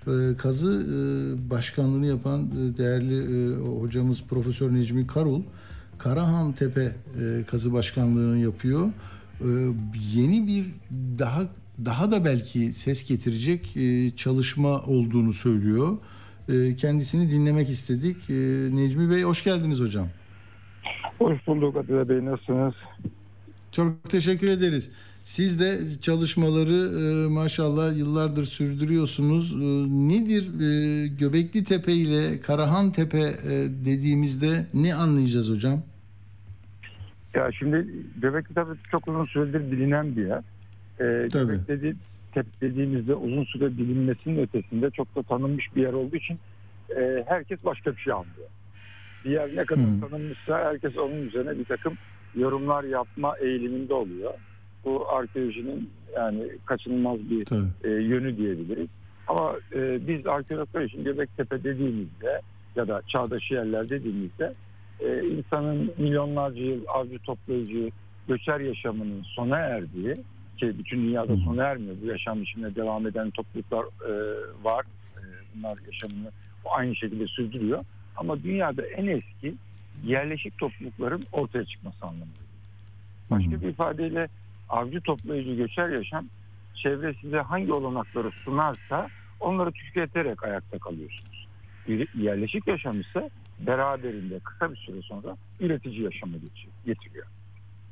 [SPEAKER 1] e, kazı e, başkanlığını yapan e, değerli e, hocamız Profesör Necmi Karul Karahan Tepe e, kazı başkanlığını yapıyor. E, yeni bir daha daha da belki ses getirecek e, çalışma olduğunu söylüyor. E, kendisini dinlemek istedik. E, Necmi Bey hoş geldiniz hocam.
[SPEAKER 20] Hoş bulduk Atilla Bey nasılsınız?
[SPEAKER 1] Çok teşekkür ederiz. Siz de çalışmaları e, maşallah yıllardır sürdürüyorsunuz. E, nedir e, Göbekli Tepe ile Karahan Tepe e, dediğimizde ne anlayacağız hocam?
[SPEAKER 20] Ya şimdi Göbekli Tepe çok uzun süredir bilinen bir yer. E,
[SPEAKER 1] Tabii.
[SPEAKER 20] Göbek dedi, Tepe dediğimizde uzun süre bilinmesinin ötesinde çok da tanınmış bir yer olduğu için e, herkes başka bir şey anlıyor. Bir yer ne kadar
[SPEAKER 1] Hmm.
[SPEAKER 20] tanınmışsa herkes onun üzerine bir takım yorumlar yapma eğiliminde oluyor. Bu arkeolojinin yani kaçınılmaz bir
[SPEAKER 1] Tabii.
[SPEAKER 20] e, yönü diyebiliriz. Ama e, biz arkeologlar için Göbektepe dediğimizde ya da çağdaş yerler dediğimizde e, insanın milyonlarca yıl avcı toplayıcı göçer yaşamının sona erdiği ki bütün dünyada sona ermiyor. Bu yaşam içinde devam eden topluluklar e, var. E, bunlar yaşamını aynı şekilde sürdürüyor. Ama dünyada en eski yerleşik toplulukların ortaya çıkması anlamında. Başka bir ifadeyle avcı toplayıcı göçer yaşam çevre size hangi olanakları sunarsa onları tüketerek ayakta kalıyorsunuz. Bir Yerleşik yaşam ise beraberinde kısa bir süre sonra üretici yaşamı getiriyor.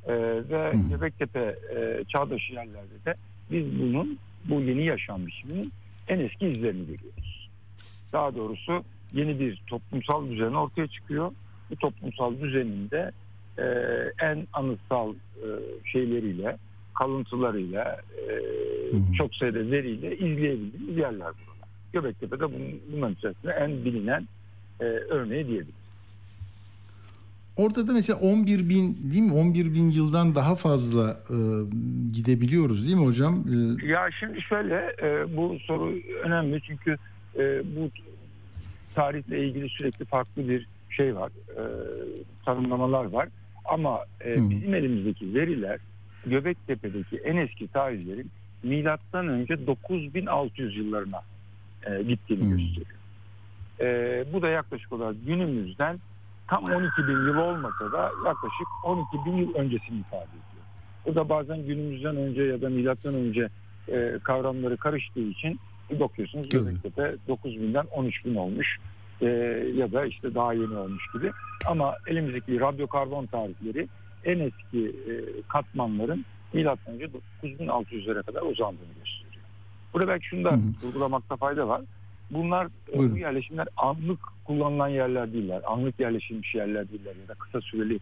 [SPEAKER 20] Ee, ve Göbektepe e, çağdaş yerlerde de biz bunun bu yeni yaşam biçiminin en eski izlerini görüyoruz. Daha doğrusu yeni bir toplumsal düzen ortaya çıkıyor. Bu toplumsal düzeninde e, en anıtsal e, şeyleriyle, kalıntılarıyla, e, çok sayıda veriyle izleyebildiğimiz yerler buralar. Göbektepe de bunun, bunların içerisinde en bilinen e, örneği diyebiliriz.
[SPEAKER 1] Orada da mesela 11 bin değil mi? 11 bin yıldan daha fazla e, gidebiliyoruz değil mi hocam? E,
[SPEAKER 20] Ya şimdi şöyle e, bu soru önemli çünkü e, bu tarihle ilgili sürekli farklı bir şey var, e, tanımlamalar var. Ama e, bizim elimizdeki veriler Göbektepe'deki en eski tarihlerin milattan önce 9600 yıllarına e, gittiğini gösteriyor. E, bu da yaklaşık olarak günümüzden tam 12 bin yıl olmasa da yaklaşık 12 bin yıl öncesini ifade ediyor. Bu da bazen günümüzden önce ya da milattan önce e, kavramları karıştığı için bakıyorsunuz Göbektepe 9 binden 13 bin olmuş e, ya da işte daha yeni olmuş gibi. Ama elimizdeki radyokarbon tarihleri en eski e, katmanların milattan önce 9600'lere kadar uzandığını gösteriyor. Burada belki şunu da vurgulamakta fayda var. Bunlar e, bu yerleşimler anlık kullanılan yerler değiller. Anlık yerleşilmiş yerler değiller ya da kısa süreli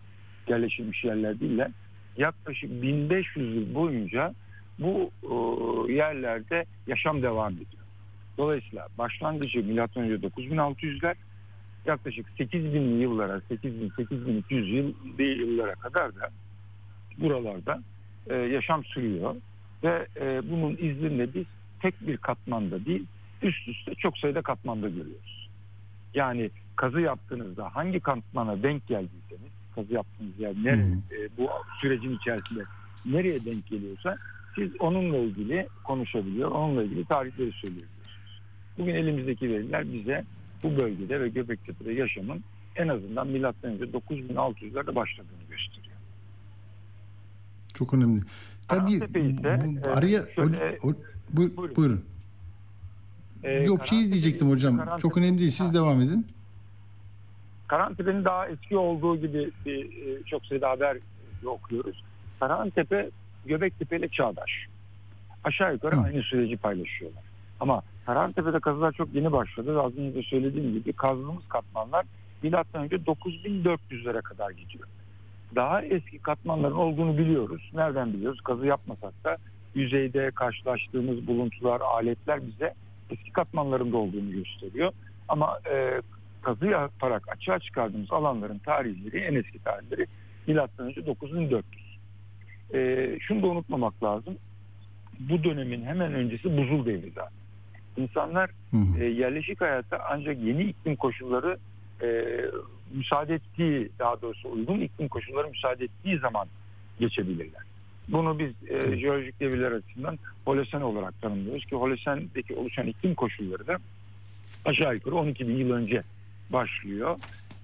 [SPEAKER 20] yerleşilmiş yerler değiller. Yaklaşık 1500 yıl boyunca bu e, yerlerde yaşam devam ediyor. Dolayısıyla başlangıcı milattan önce 9600'ler yaklaşık 8000 yıllara 8000 8200 yıl yıllara kadar da buralarda e, yaşam sürüyor ve e, bunun izini biz tek bir katmanda değil üst üste çok sayıda katmanda görüyoruz. Yani kazı yaptığınızda hangi katmana denk geldiyseniz kazı yaptığınız yer nere, e, bu sürecin içerisinde nereye denk geliyorsa siz onunla ilgili konuşabiliyor, onunla ilgili tarihleri söyleyebiliyorsunuz. Bugün elimizdeki veriler bize bu bölgede ve Göbektepe'de yaşamın en azından milattan önce 9600'lerde başladığını gösteriyor.
[SPEAKER 1] çok önemli. Tabii
[SPEAKER 20] ise,
[SPEAKER 1] bu-
[SPEAKER 20] e,
[SPEAKER 1] araya
[SPEAKER 20] şöyle-
[SPEAKER 1] o- o- buyur- buyurun.
[SPEAKER 20] Ee,
[SPEAKER 1] Yok şey
[SPEAKER 20] Karantepe-
[SPEAKER 1] diyecektim hocam.
[SPEAKER 20] Karantepe-
[SPEAKER 1] Çok önemli değil. Siz devam edin.
[SPEAKER 20] Karantepe'nin daha eski olduğu gibi bir, e, çok sayıda haber okuyoruz. Karantepe Göbektepe ile çağdaş. Aşağı yukarı aynı süreci paylaşıyorlar. Ama Karantepe'de kazılar çok yeni başladı az önce söylediğim gibi kazdığımız katmanlar milattan önce 9400'lere kadar gidiyor. Daha eski katmanların olduğunu biliyoruz. Nereden biliyoruz? Kazı yapmasak da yüzeyde karşılaştığımız buluntular, aletler bize eski katmanlarında olduğunu gösteriyor. Ama e, kazı yaparak açığa çıkardığımız alanların tarihleri, en eski tarihleri milattan önce 9400. E, şunu da unutmamak lazım. Bu dönemin hemen öncesi buzul devri zaten. İnsanlar e, yerleşik hayata ancak yeni iklim koşulları e, müsaade ettiği, daha doğrusu uygun iklim koşulları müsaade ettiği zaman geçebilirler. Bunu biz e, jeolojik devirler açısından Holosen olarak tanımlıyoruz ki Holosen'deki oluşan iklim koşulları da aşağı yukarı 12 bin yıl önce başlıyor.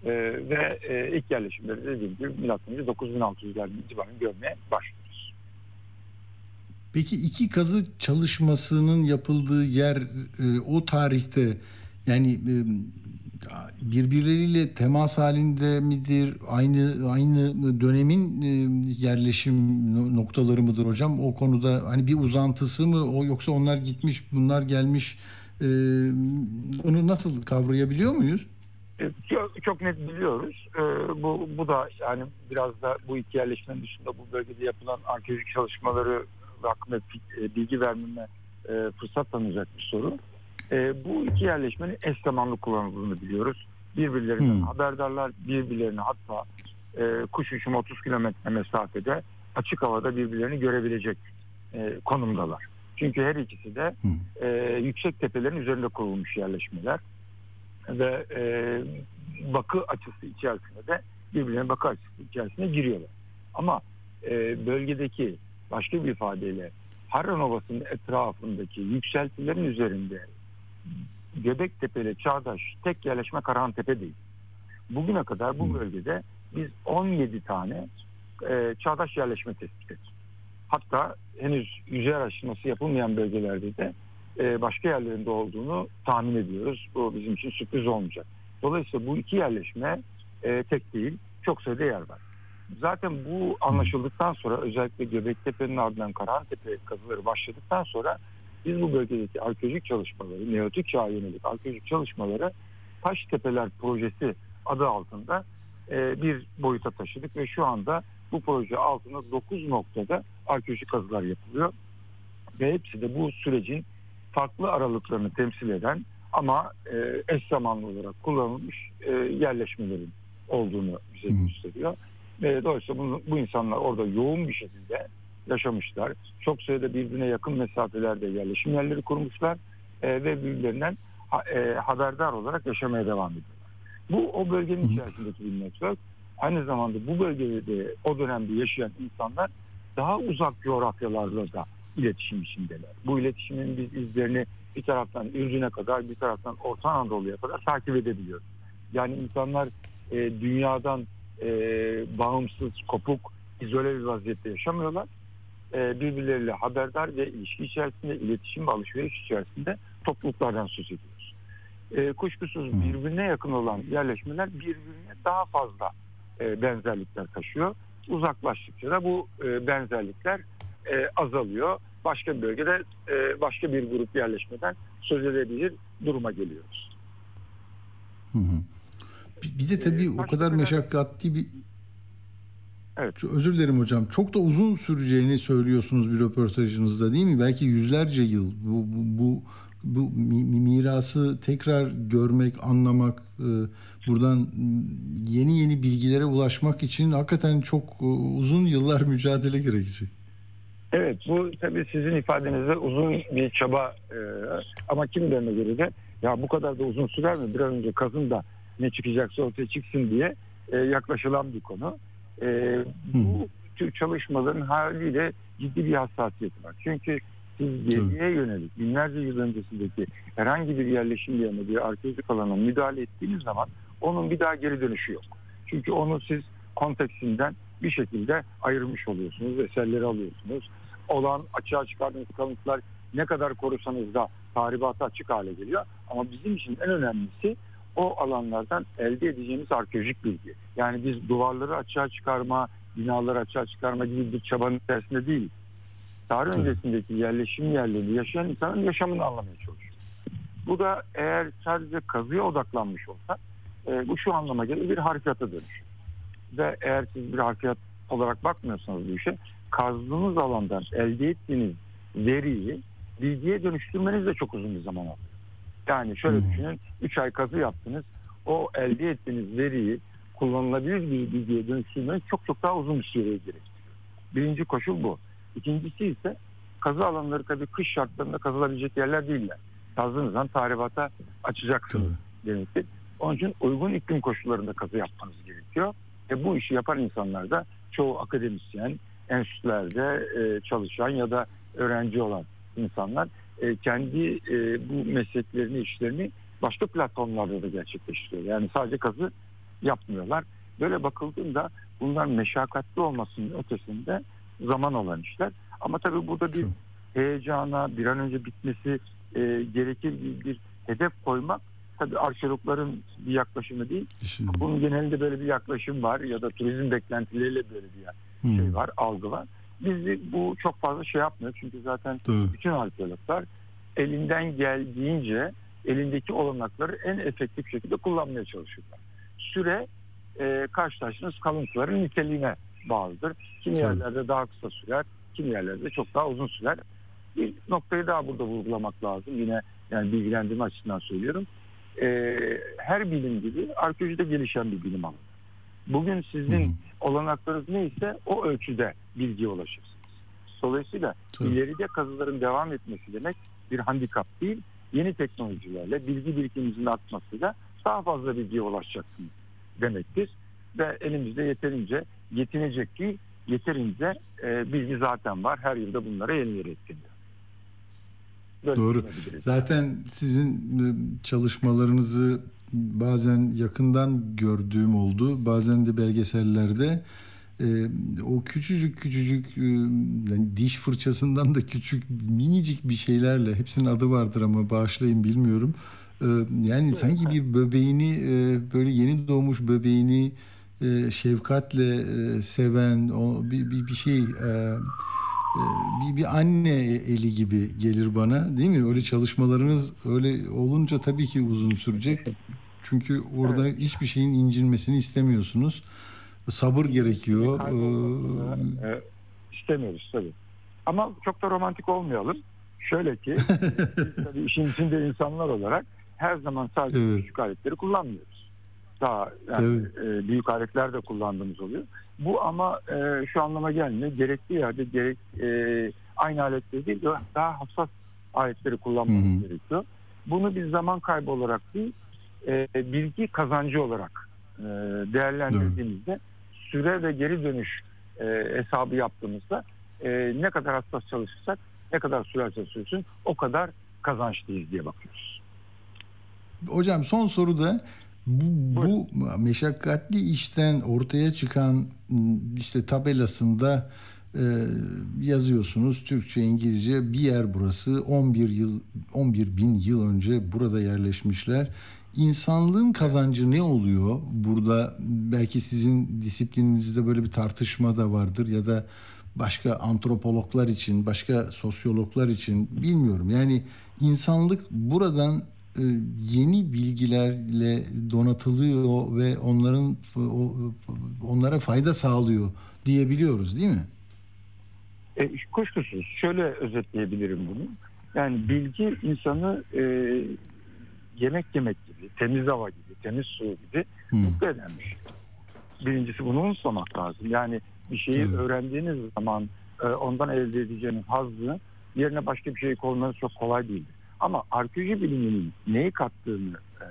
[SPEAKER 20] E, ve e, ilk yerleşimleri dediğim gibi milattan önce 9600'lerden itibaren görmeye başlıyoruz.
[SPEAKER 1] Peki iki kazı çalışmasının yapıldığı yer e, o tarihte yani e, birbirleriyle temas halinde midir? Aynı aynı dönemin e, yerleşim noktaları mıdır hocam? O konuda hani bir uzantısı mı o yoksa onlar gitmiş, bunlar gelmiş. E, onu nasıl kavrayabiliyor muyuz?
[SPEAKER 20] E, çok, çok net biliyoruz. Bu, bu da yani biraz da bu iki yerleşmenin dışında bu bölgede yapılan arkeolojik çalışmaları hakkında bilgi vermeme fırsat tanıyacak bir soru. E, bu iki yerleşmenin eş zamanlı kullanıldığını biliyoruz. Birbirlerinden hmm. haberdarlar, birbirlerini hatta e, kuş uçumu 30 kilometre mesafede açık havada birbirlerini görebilecek e, konumdalar. Çünkü her ikisi de hmm. e, yüksek tepelerin üzerinde kurulmuş yerleşmeler ve e, bakı açısı içerisinde de birbirlerine bakı açısı içerisine giriyorlar. Ama e, bölgedeki başka bir ifadeyle Harran Ovası'nın etrafındaki yükseltilerin üzerinde Göbektepe Çağdaş tek yerleşme Karahantepe değil. Bugüne kadar bu bölgede biz 17 tane e, çağdaş yerleşme tespit ettik. Hatta henüz yüzey araştırması yapılmayan bölgelerde de e, başka yerlerinde olduğunu tahmin ediyoruz. Bu bizim için sürpriz olmayacak. Dolayısıyla bu iki yerleşme e, tek değil, çok sayıda yer var. Zaten bu anlaşıldıktan sonra özellikle Göbektepe'nin ardından Karahantepe kazıları başladıktan sonra biz bu bölgedeki arkeolojik çalışmaları, Neolitik çağa yönelik arkeolojik çalışmaları Taş Tepeler Projesi adı altında e, bir boyuta taşıdık ve şu anda bu proje altında 9 noktada arkeolojik kazılar yapılıyor. Ve hepsi de bu sürecin farklı aralıklarını temsil eden ama e, eş zamanlı olarak kullanılmış e, yerleşmelerin olduğunu bize gösteriyor. Ve dolayısıyla bu, bu insanlar orada yoğun bir şekilde yaşamışlar. Çok sayıda birbirine yakın mesafelerde yerleşim yerleri kurmuşlar e, ve birbirlerinden ha, e, haberdar olarak yaşamaya devam ediyorlar. Bu o bölgenin içerisindeki bir network. Aynı zamanda bu bölgede o dönemde yaşayan insanlar daha uzak coğrafyalarla da iletişim içindeler. Bu iletişimin biz izlerini bir taraftan Ürdün'e kadar bir taraftan Orta Anadolu'ya kadar takip edebiliyoruz. Yani insanlar e, dünyadan e, bağımsız, kopuk, izole bir vaziyette yaşamıyorlar. E, birbirleriyle haberdar ve ilişki içerisinde, iletişim ve alışveriş içerisinde topluluklardan söz ediyoruz. E, kuşkusuz birbirine yakın olan yerleşmeler birbirine daha fazla e, benzerlikler taşıyor. Uzaklaştıkça da bu benzerlikler azalıyor. Başka bir bölgede başka bir grup yerleşmeden söz edebilir duruma geliyoruz.
[SPEAKER 1] Hı hı. Bir de tabii ee, o kadar meşakkatli bir
[SPEAKER 20] Evet.
[SPEAKER 1] Çok özür dilerim hocam. Çok da uzun süreceğini söylüyorsunuz bir röportajınızda değil mi? Belki yüzlerce yıl bu bu bu, bu mirası tekrar görmek, anlamak, e, buradan yeni yeni bilgilere ulaşmak için hakikaten çok e, uzun yıllar mücadele gerekecek.
[SPEAKER 20] Evet bu tabii sizin ifadenizde uzun bir çaba e, ama kimilerine göre de ya bu kadar da uzun sürer mi bir an önce kazın da ne çıkacaksa ortaya çıksın diye yaklaşılan bir konu. E, bu tür çalışmaların haliyle ciddi bir hassasiyeti var. Çünkü siz geriye yönelik binlerce yıl öncesindeki herhangi bir yerleşim yerine bir arkeolojik alana müdahale ettiğiniz zaman onun bir daha geri dönüşü yok. Çünkü onu siz konteksinden bir şekilde ayırmış oluyorsunuz, eserleri alıyorsunuz. Olan açığa çıkardığınız kalıntılar ne kadar korusanız da tahribata açık hale geliyor. Ama bizim için en önemlisi o alanlardan elde edeceğimiz arkeolojik bilgi. Yani biz duvarları açığa çıkarma, binaları açığa çıkarma gibi bir çabanın içerisinde değil. tarih öncesindeki yerleşim yerlerinde yaşayan insanın yaşamını anlamaya çalışıyor. Bu da eğer sadece kazıya odaklanmış olsa e, bu şu anlama gelir bir harekata dönüşür. Ve eğer siz bir harekat olarak bakmıyorsanız bu işe kazdığınız alandan elde ettiğiniz veriyi bilgiye dönüştürmeniz de çok uzun bir zaman alır. Yani şöyle düşünün 3 ay kazı yaptınız o elde ettiğiniz veriyi kullanılabilir bir bilgiye dönüştürmeniz çok çok daha uzun bir süreye gerektiriyor. Birinci koşul bu. İkincisi ise kazı alanları tabii kış şartlarında kazılabilecek yerler değiller. Kazdığınız zaman tahribata açacaksınız demektir. Onun için uygun iklim koşullarında kazı yapmanız gerekiyor. Ve bu işi yapan insanlar da çoğu akademisyen, enstitülerde e, çalışan ya da öğrenci olan insanlar e, kendi e, bu mesleklerini, işlerini başka platformlarda da gerçekleştiriyor. Yani sadece kazı yapmıyorlar. Böyle bakıldığında bunlar meşakkatli olmasının ötesinde zaman olan işler. Ama tabii burada bir heyecana, bir an önce bitmesi e, gerekir bir, bir hedef koymak tabii arkeologların bir yaklaşımı değil. Bunun genelinde böyle bir yaklaşım var ya da turizm beklentileriyle böyle bir şey var, algı var. Biz de bu çok fazla şey yapmıyor çünkü zaten
[SPEAKER 1] Doğru.
[SPEAKER 20] bütün arkeologlar elinden geldiğince elindeki olanakları en efektif şekilde kullanmaya çalışıyorlar. Süre e, karşılaştığınız kalıntıların niteliğine bağlıdır. Kimi yerlerde daha kısa sürer, kimi yerlerde çok daha uzun sürer. Bir noktayı daha burada vurgulamak lazım. Yine yani bilgilendirme açısından söylüyorum. E, her bilim gibi arkeoloji de gelişen bir bilim alanı. Bugün sizin olanaklarınız neyse o ölçüde bilgiye ulaşırsınız. Dolayısıyla ileride kazıların devam etmesi demek bir handikap değil, yeni teknolojilerle bilgi birikimimizin artmasıyla daha fazla bilgiye ulaşacaksınız demektir. Ve elimizde yeterince yetinecek ki yeterince e, bilgi zaten var. Her yılda bunlara yenileri ekleniyor. Böyle
[SPEAKER 1] Doğru. Zaten sizin e, çalışmalarınızı bazen yakından gördüğüm oldu. Bazen de belgesellerde e, o küçücük küçücük e, yani diş fırçasından da küçük minicik bir şeylerle hepsinin adı vardır ama bağışlayın bilmiyorum. E, yani sanki bir böbeğini e, böyle yeni doğmuş böbeğini e, şefkatle e, seven o bir, bir, bir şey e, bir, bir anne eli gibi gelir bana değil mi? Öyle çalışmalarınız öyle olunca tabii ki uzun sürecek. Çünkü orada hiçbir şeyin incinmesini istemiyorsunuz. Sabır gerekiyor. Ee,
[SPEAKER 20] E, istemiyoruz tabii. Ama çok da romantik olmayalım. Şöyle ki biz tabii işin içinde insanlar olarak her zaman sadece küçük aletleri kullanmıyoruz. Daha yani, e, büyük aletler de kullandığımız oluyor. Bu ama e, şu anlama gelmiyor. Gerekli yerde gerek e, aynı aletleri değil de daha hassas aletleri kullanmamız gerekiyor. Bunu bir zaman kaybı olarak değil, e, bilgi kazancı olarak e, değerlendirdiğimizde süre ve geri dönüş e, hesabı yaptığımızda e, ne kadar hassas çalışırsak ne kadar sürerse sürsün o kadar kazançlıyız diye bakıyoruz.
[SPEAKER 1] Hocam son soruda bu, bu meşakkatli işten ortaya çıkan işte tabelasında e, yazıyorsunuz Türkçe İngilizce bir yer burası 11 yıl 11 bin yıl önce burada yerleşmişler. İnsanlığın kazancı ne oluyor? Burada belki sizin disiplininizde böyle bir tartışma da vardır ya da başka antropologlar için, başka sosyologlar için bilmiyorum. Yani insanlık buradan yeni bilgilerle donatılıyor ve onların onlara fayda sağlıyor diyebiliyoruz değil mi?
[SPEAKER 20] E, kuşkusuz şöyle özetleyebilirim bunu. Yani bilgi insanı e, yemek yemek gibi, temiz hava gibi, temiz su gibi mutlu eden bir şey. Birincisi bunu unutmamak lazım. Yani bir şeyi
[SPEAKER 1] Hmm.
[SPEAKER 20] öğrendiğiniz zaman e, ondan elde edeceğiniz hazzı yerine başka bir şey koymanız çok kolay değildir. Ama arkeoloji biliminin neyi kattığını e,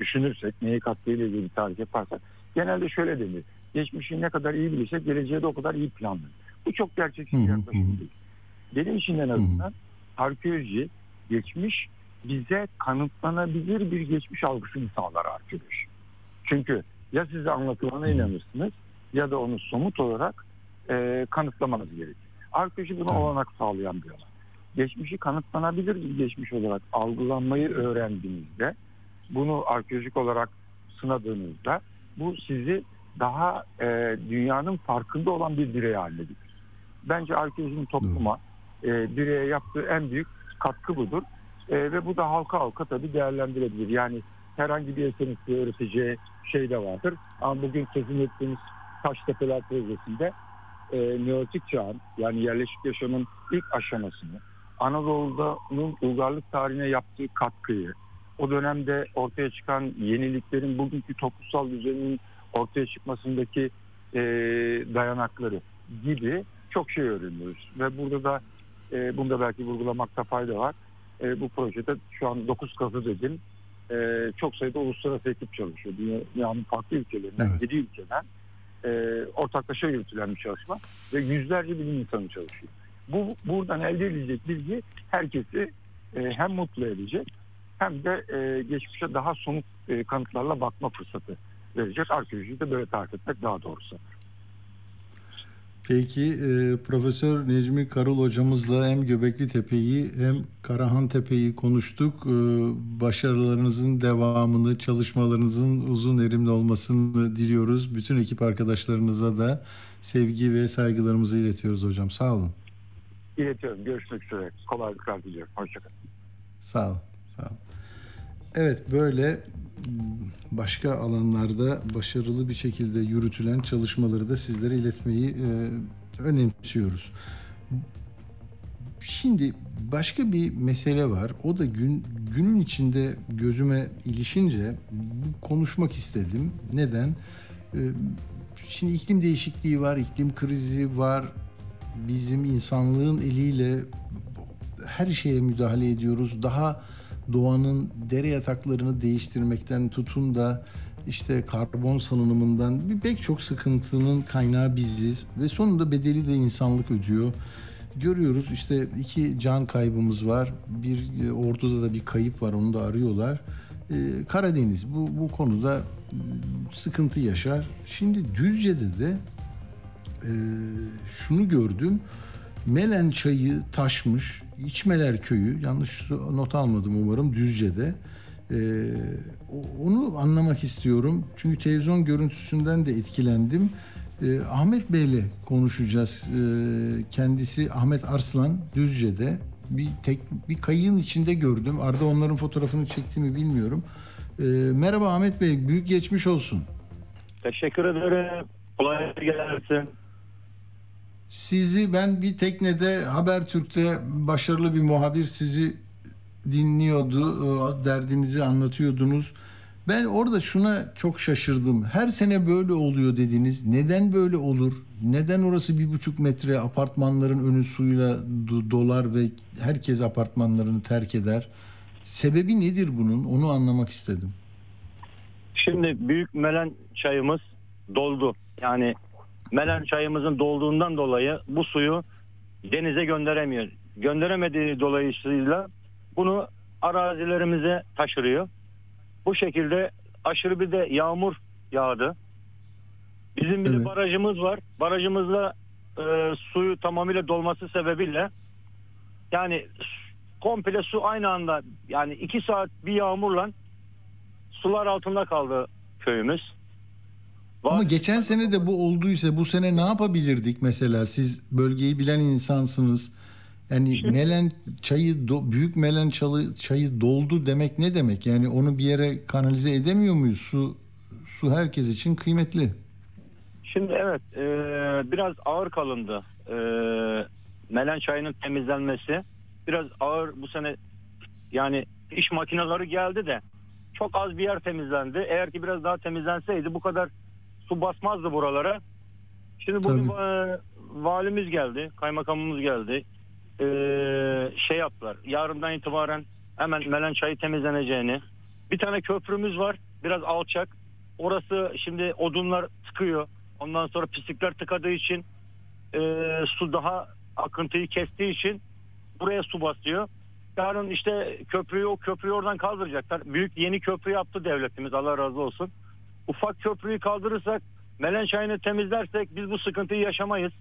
[SPEAKER 20] düşünürsek, neyi kattığıyla ilgili bir tarih yaparsak genelde şöyle denir. Geçmişi ne kadar iyi bilirsek geleceği de o kadar iyi planlanır. Bu çok gerçekçi bir yaklaşım değil. Benim için en azından arkeoloji geçmiş bize kanıtlanabilir bir geçmiş algısını sağlar arkeoloji. Çünkü ya size anlatılana inanırsınız ya da onu somut olarak e, kanıtlamanız gerekir. Arkeoloji buna olanak sağlayan bir alan. Geçmişi kanıtlanabilir geçmiş olarak algılanmayı öğrendiğinizde bunu arkeolojik olarak sınadığınızda bu sizi daha e, dünyanın farkında olan bir birey haline getirir. Bence arkeolojinin topluma, e, bireye yaptığı en büyük katkı budur. E, ve bu da halka halka tabii değerlendirilebilir. Yani herhangi bir eserin size öğreteceği şey de vardır. Ama bugün sözünü ettiğimiz Taştepeler projesinde e, Neolitik çağın yani yerleşik yaşamın ilk aşamasını, Anadolu'nun uygarlık tarihine yaptığı katkıyı, o dönemde ortaya çıkan yeniliklerin bugünkü toplumsal düzenin ortaya çıkmasındaki e, dayanakları gibi çok şey öğreniyoruz. Ve burada da e, bunu da belki vurgulamakta fayda var. E, bu projede şu an 9 kazı dedim. E, çok sayıda uluslararası ekip çalışıyor. Dünyanın farklı ülkelerinden,
[SPEAKER 1] Evet.
[SPEAKER 20] 7 ülkeden e, ortaklaşa yürütülen bir çalışma ve yüzlerce bilim insanı çalışıyor. Bu buradan elde edilecek bilgi herkesi e, hem mutlu edecek hem de e, geçmişe daha somut e, kanıtlarla bakma fırsatı verecek. Arkeolojiyi de böyle tarif etmek daha doğrusu.
[SPEAKER 1] Peki e, Profesör Necmi Karıl hocamızla hem Göbekli Tepe'yi hem Karahan Tepe'yi konuştuk. E, başarılarınızın devamını, çalışmalarınızın uzun erimli olmasını diliyoruz. Bütün ekip arkadaşlarınıza da sevgi ve saygılarımızı iletiyoruz hocam. Sağ olun.
[SPEAKER 20] İletiyorum. Görüşmek üzere. Kolaylıklar diliyorum. Hoşçakalın.
[SPEAKER 1] Sağ olun. Sağ olun. Evet böyle başka alanlarda başarılı bir şekilde yürütülen çalışmaları da sizlere iletmeyi e, önemsiyoruz. Şimdi başka bir mesele var. O da gün günün içinde gözüme ilişince konuşmak istedim. Neden? E, Şimdi iklim değişikliği var, iklim krizi var. Bizim insanlığın eliyle her şeye müdahale ediyoruz. Daha doğanın dere yataklarını değiştirmekten tutun da işte karbon salınımından bir pek çok sıkıntının kaynağı biziz ve sonunda bedeli de insanlık ödüyor. Görüyoruz işte iki can kaybımız var. Bir e, orduda da bir kayıp var onu da arıyorlar. Ee, Karadeniz bu bu konuda e, sıkıntı yaşar. Şimdi Düzce'de de e, şunu gördüm. Melen çayı taşmış. İçmeler köyü. Yanlış not almadım umarım Düzce'de. O- onu anlamak istiyorum. Çünkü televizyon görüntüsünden de etkilendim. Ee, Ahmet Bey'le konuşacağız. Ee, kendisi Ahmet Arslan Düzce'de. Bir tek bir kayığın içinde gördüm. Arda onların fotoğrafını çekti mi bilmiyorum. Ee, merhaba Ahmet Bey. Büyük geçmiş olsun.
[SPEAKER 21] Teşekkür ederim. Kolay gelsin.
[SPEAKER 1] Sizi ben bir teknede Habertürk'te başarılı bir muhabir sizi dinliyordu. Derdinizi anlatıyordunuz. Ben orada şuna çok şaşırdım. Her sene böyle oluyor dediniz. Neden böyle olur? Neden orası bir buçuk metre apartmanların önü suyla do- dolar ve herkes apartmanlarını terk eder? Sebebi nedir bunun? Onu anlamak istedim.
[SPEAKER 21] Şimdi büyük melen çayımız doldu. Yani melen çayımızın dolduğundan dolayı bu suyu denize gönderemiyor. Gönderemediği dolayısıyla bunu arazilerimize taşırıyor. Bu şekilde aşırı bir de yağmur yağdı. Bizim bir de barajımız var. Barajımızda e, suyu tamamıyla dolması sebebiyle yani komple su aynı anda yani iki saat bir yağmurla sular altında kaldı köyümüz.
[SPEAKER 1] Ama geçen sene de bu olduysa bu sene ne yapabilirdik mesela? Siz bölgeyi bilen insansınız. Yani melen çayı do- büyük melen çalı, çayı doldu demek ne demek? Yani onu bir yere kanalize edemiyor muyuz? Su su herkes için kıymetli.
[SPEAKER 21] Şimdi evet e, biraz ağır kalındı. E, melen çayının temizlenmesi biraz ağır bu sene yani iş makineleri geldi de çok az bir yer temizlendi. Eğer ki biraz daha temizlenseydi bu kadar su basmazdı buralara. Şimdi bugün e, valimiz geldi, kaymakamımız geldi. E, şey yaptılar. Yarından itibaren hemen melen çayı temizleneceğini. Bir tane köprümüz var, biraz alçak. Orası şimdi odunlar tıkıyor. Ondan sonra pislikler tıkadığı için e, su daha akıntıyı kestiği için buraya su basıyor. Yarın işte köprüyü o köprüyü oradan kaldıracaklar. Büyük yeni köprü yaptı devletimiz Allah razı olsun. Ufak köprüyü kaldırırsak Melen çayını temizlersek biz bu sıkıntıyı yaşamayız.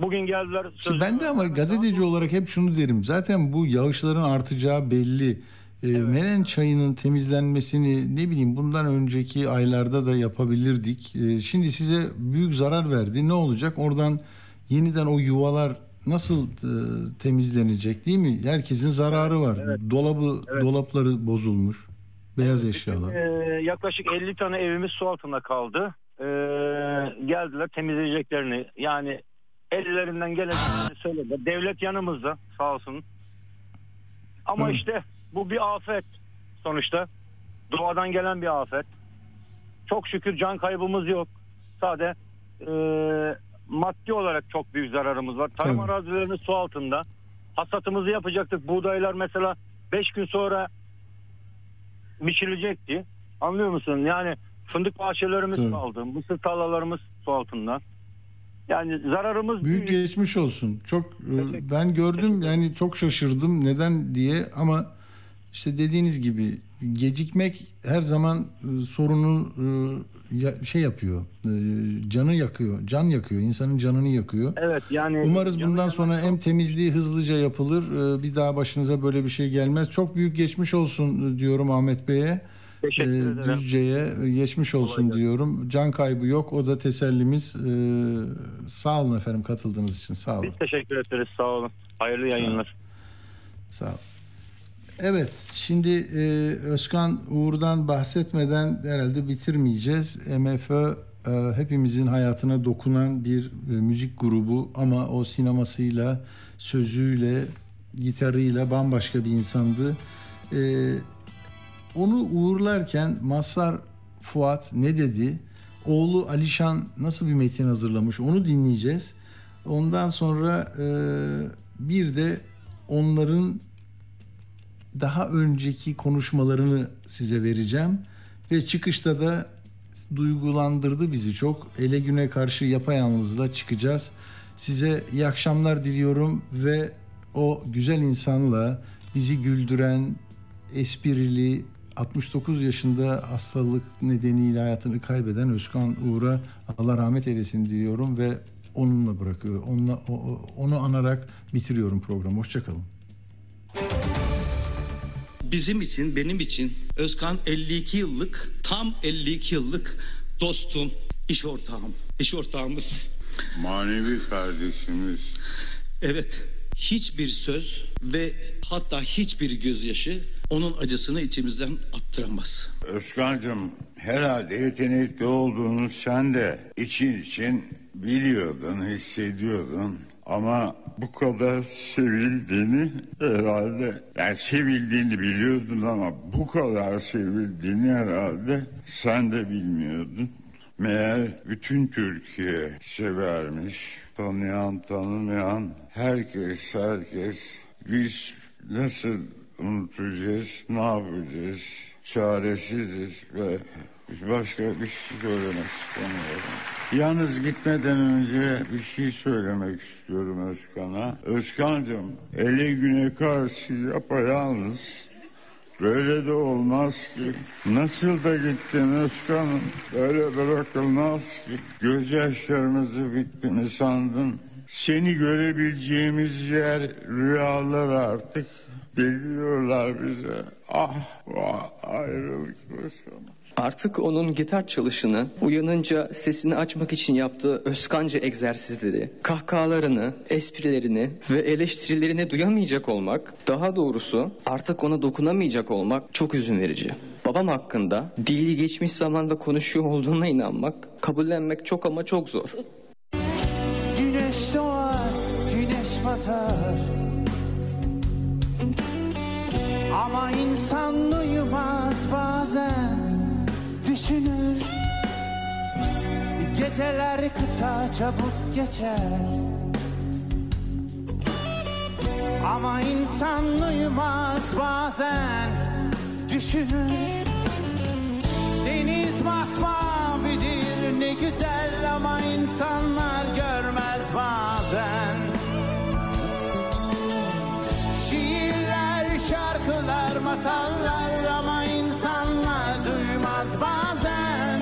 [SPEAKER 21] Bugün geldiler.
[SPEAKER 1] Şimdi ben de ama gazeteci olarak hep şunu derim. Zaten bu yağışların artacağı belli. E, Melen çayının temizlenmesini ne bileyim bundan önceki aylarda da yapabilirdik. E, şimdi size büyük zarar verdi. Ne olacak? Oradan yeniden o yuvalar nasıl e, temizlenecek değil mi? Herkesin zararı var. Dolabı dolapları bozulmuş. Beyaz eşyalar.
[SPEAKER 21] Ee, yaklaşık 50 tane evimiz su altında kaldı. Ee, geldiler temizleyeceklerini. Yani ellerinden geleni söyledi. Devlet yanımızda sağ olsun. Ama
[SPEAKER 1] Hı.
[SPEAKER 21] işte bu bir afet sonuçta. Doğadan gelen bir afet. Çok şükür can kaybımız yok. Sade e, maddi olarak çok büyük zararımız var. Tarım arazilerimiz su altında. Hasatımızı yapacaktık. Buğdaylar mesela 5 gün sonra biçilecekti. Anlıyor musun? Yani fındık bahçelerimiz
[SPEAKER 1] Tabii.
[SPEAKER 21] kaldı. Mısır tarlalarımız su altında. Yani zararımız
[SPEAKER 1] Büyük geçmiş olsun. Çok e, ben gördüm yani çok şaşırdım neden diye ama işte dediğiniz gibi gecikmek her zaman e, sorunu e, ya- şey yapıyor. e, Canı yakıyor. Can yakıyor. insanın canını yakıyor.
[SPEAKER 21] Evet yani
[SPEAKER 1] Umarız bundan sonra hem temizliği hızlıca yapılır. e, Bir daha başınıza böyle bir şey gelmez. Çok büyük geçmiş olsun e, diyorum Ahmet Bey'e.
[SPEAKER 21] Teşekkür
[SPEAKER 1] E,
[SPEAKER 21] ederim.
[SPEAKER 1] Düzce'ye e, geçmiş olsun diyorum. Can kaybı yok. O da tesellimiz. E, Sağ olun efendim katıldığınız için. Sağ olun.
[SPEAKER 21] Biz teşekkür ederiz. Sağ olun. Hayırlı yayınlar.
[SPEAKER 1] Sağ ol. Evet, şimdi e, Özkan Uğur'dan bahsetmeden herhalde bitirmeyeceğiz. MFÖ e, hepimizin hayatına dokunan bir e, müzik grubu ama o sinemasıyla, sözüyle, gitarıyla bambaşka bir insandı. E, onu uğurlarken Mazhar Fuat ne dedi? Oğlu Alişan nasıl bir metin hazırlamış onu dinleyeceğiz. Ondan sonra e, bir de onların daha önceki konuşmalarını size vereceğim ve çıkışta da duygulandırdı bizi çok. Ele güne karşı yapayalnızla çıkacağız. Size iyi akşamlar diliyorum ve o güzel insanla bizi güldüren, esprili, 69 yaşında hastalık nedeniyle hayatını kaybeden Özkan Uğur'a Allah rahmet eylesin diliyorum ve onunla bırakıyorum. Onunla, onu anarak bitiriyorum programı. Hoşçakalın.
[SPEAKER 22] Bizim için, benim için Özkan 52 yıllık, tam 52 yıllık dostum, iş ortağım, iş ortağımız.
[SPEAKER 23] Manevi kardeşimiz.
[SPEAKER 22] Evet, hiçbir söz ve hatta hiçbir gözyaşı onun acısını içimizden attıramaz.
[SPEAKER 23] Özkan'cığım herhalde yetenekli olduğunu sen de için için biliyordun, hissediyordun. Ama bu kadar sevildiğini herhalde, yani sevildiğini biliyordun ama bu kadar sevildiğini herhalde sen de bilmiyordun. Meğer bütün Türkiye severmiş. Tanıyan tanımayan herkes herkes biz nasıl unutacağız, ne yapacağız? Çaresiziz ve başka bir şey söylemek istemiyorum. Yalnız gitmeden önce bir şey söylemek istiyorum Özkan'a. Özkan'cığım ele güne karşı yapayalnız. Böyle de olmaz ki. Nasıl da gittin Özkan'ım. Böyle bırakılmaz ki. Gözyaşlarımızı bittiğini sandın. Seni görebileceğimiz yer rüyalar artık. Geliyorlar bize. Ah vah ayrılık Özkan'ım.
[SPEAKER 24] Artık onun gitar çalışını, uyanınca sesini açmak için yaptığı Özkanca egzersizleri, kahkahalarını, esprilerini ve eleştirilerini duyamayacak olmak, daha doğrusu artık ona dokunamayacak olmak çok üzün verici. Babam hakkında dili geçmiş zamanda konuşuyor olduğuna inanmak, kabullenmek çok ama çok zor.
[SPEAKER 25] Güneş doğar, güneş batar Ama insan uyumaz bazen Düşünür. Geceler kısa çabuk geçer. Ama insan uyumaz bazen Düşünür. Deniz masmavidir ne güzel ama insanlar görmez bazen. Şiirler, şarkılar, masallar ama biraz bazen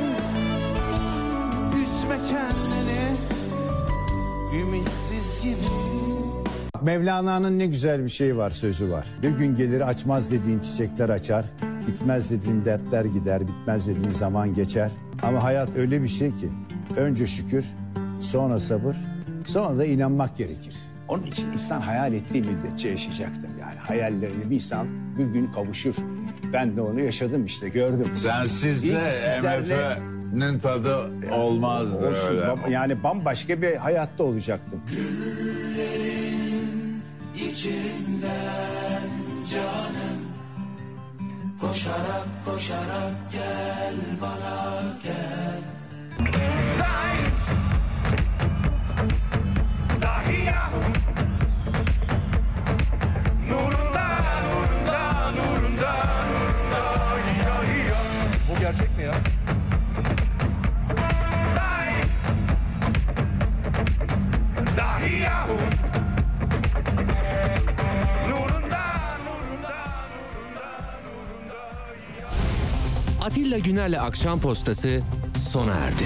[SPEAKER 25] Üzme kendini Ümitsiz gibi
[SPEAKER 26] Mevlana'nın ne güzel bir şeyi var sözü var. Bir gün gelir açmaz dediğin çiçekler açar. Bitmez dediğin dertler gider, bitmez dediğin zaman geçer. Ama hayat öyle bir şey ki önce şükür, sonra sabır, sonra da inanmak gerekir. Onun için insan hayal ettiği müddetçe yaşayacaktır. Yani hayallerini bir insan bir gün kavuşur. Ben de onu yaşadım işte gördüm.
[SPEAKER 27] Sensizle
[SPEAKER 26] İlk sizlerle-
[SPEAKER 27] MF'nin tadı olmazdı
[SPEAKER 26] Olsun,
[SPEAKER 27] öyle.
[SPEAKER 26] bam- yani bambaşka bir hayatta olacaktım.
[SPEAKER 25] Time
[SPEAKER 5] Atilla Güner'le Akşam Postası sona erdi.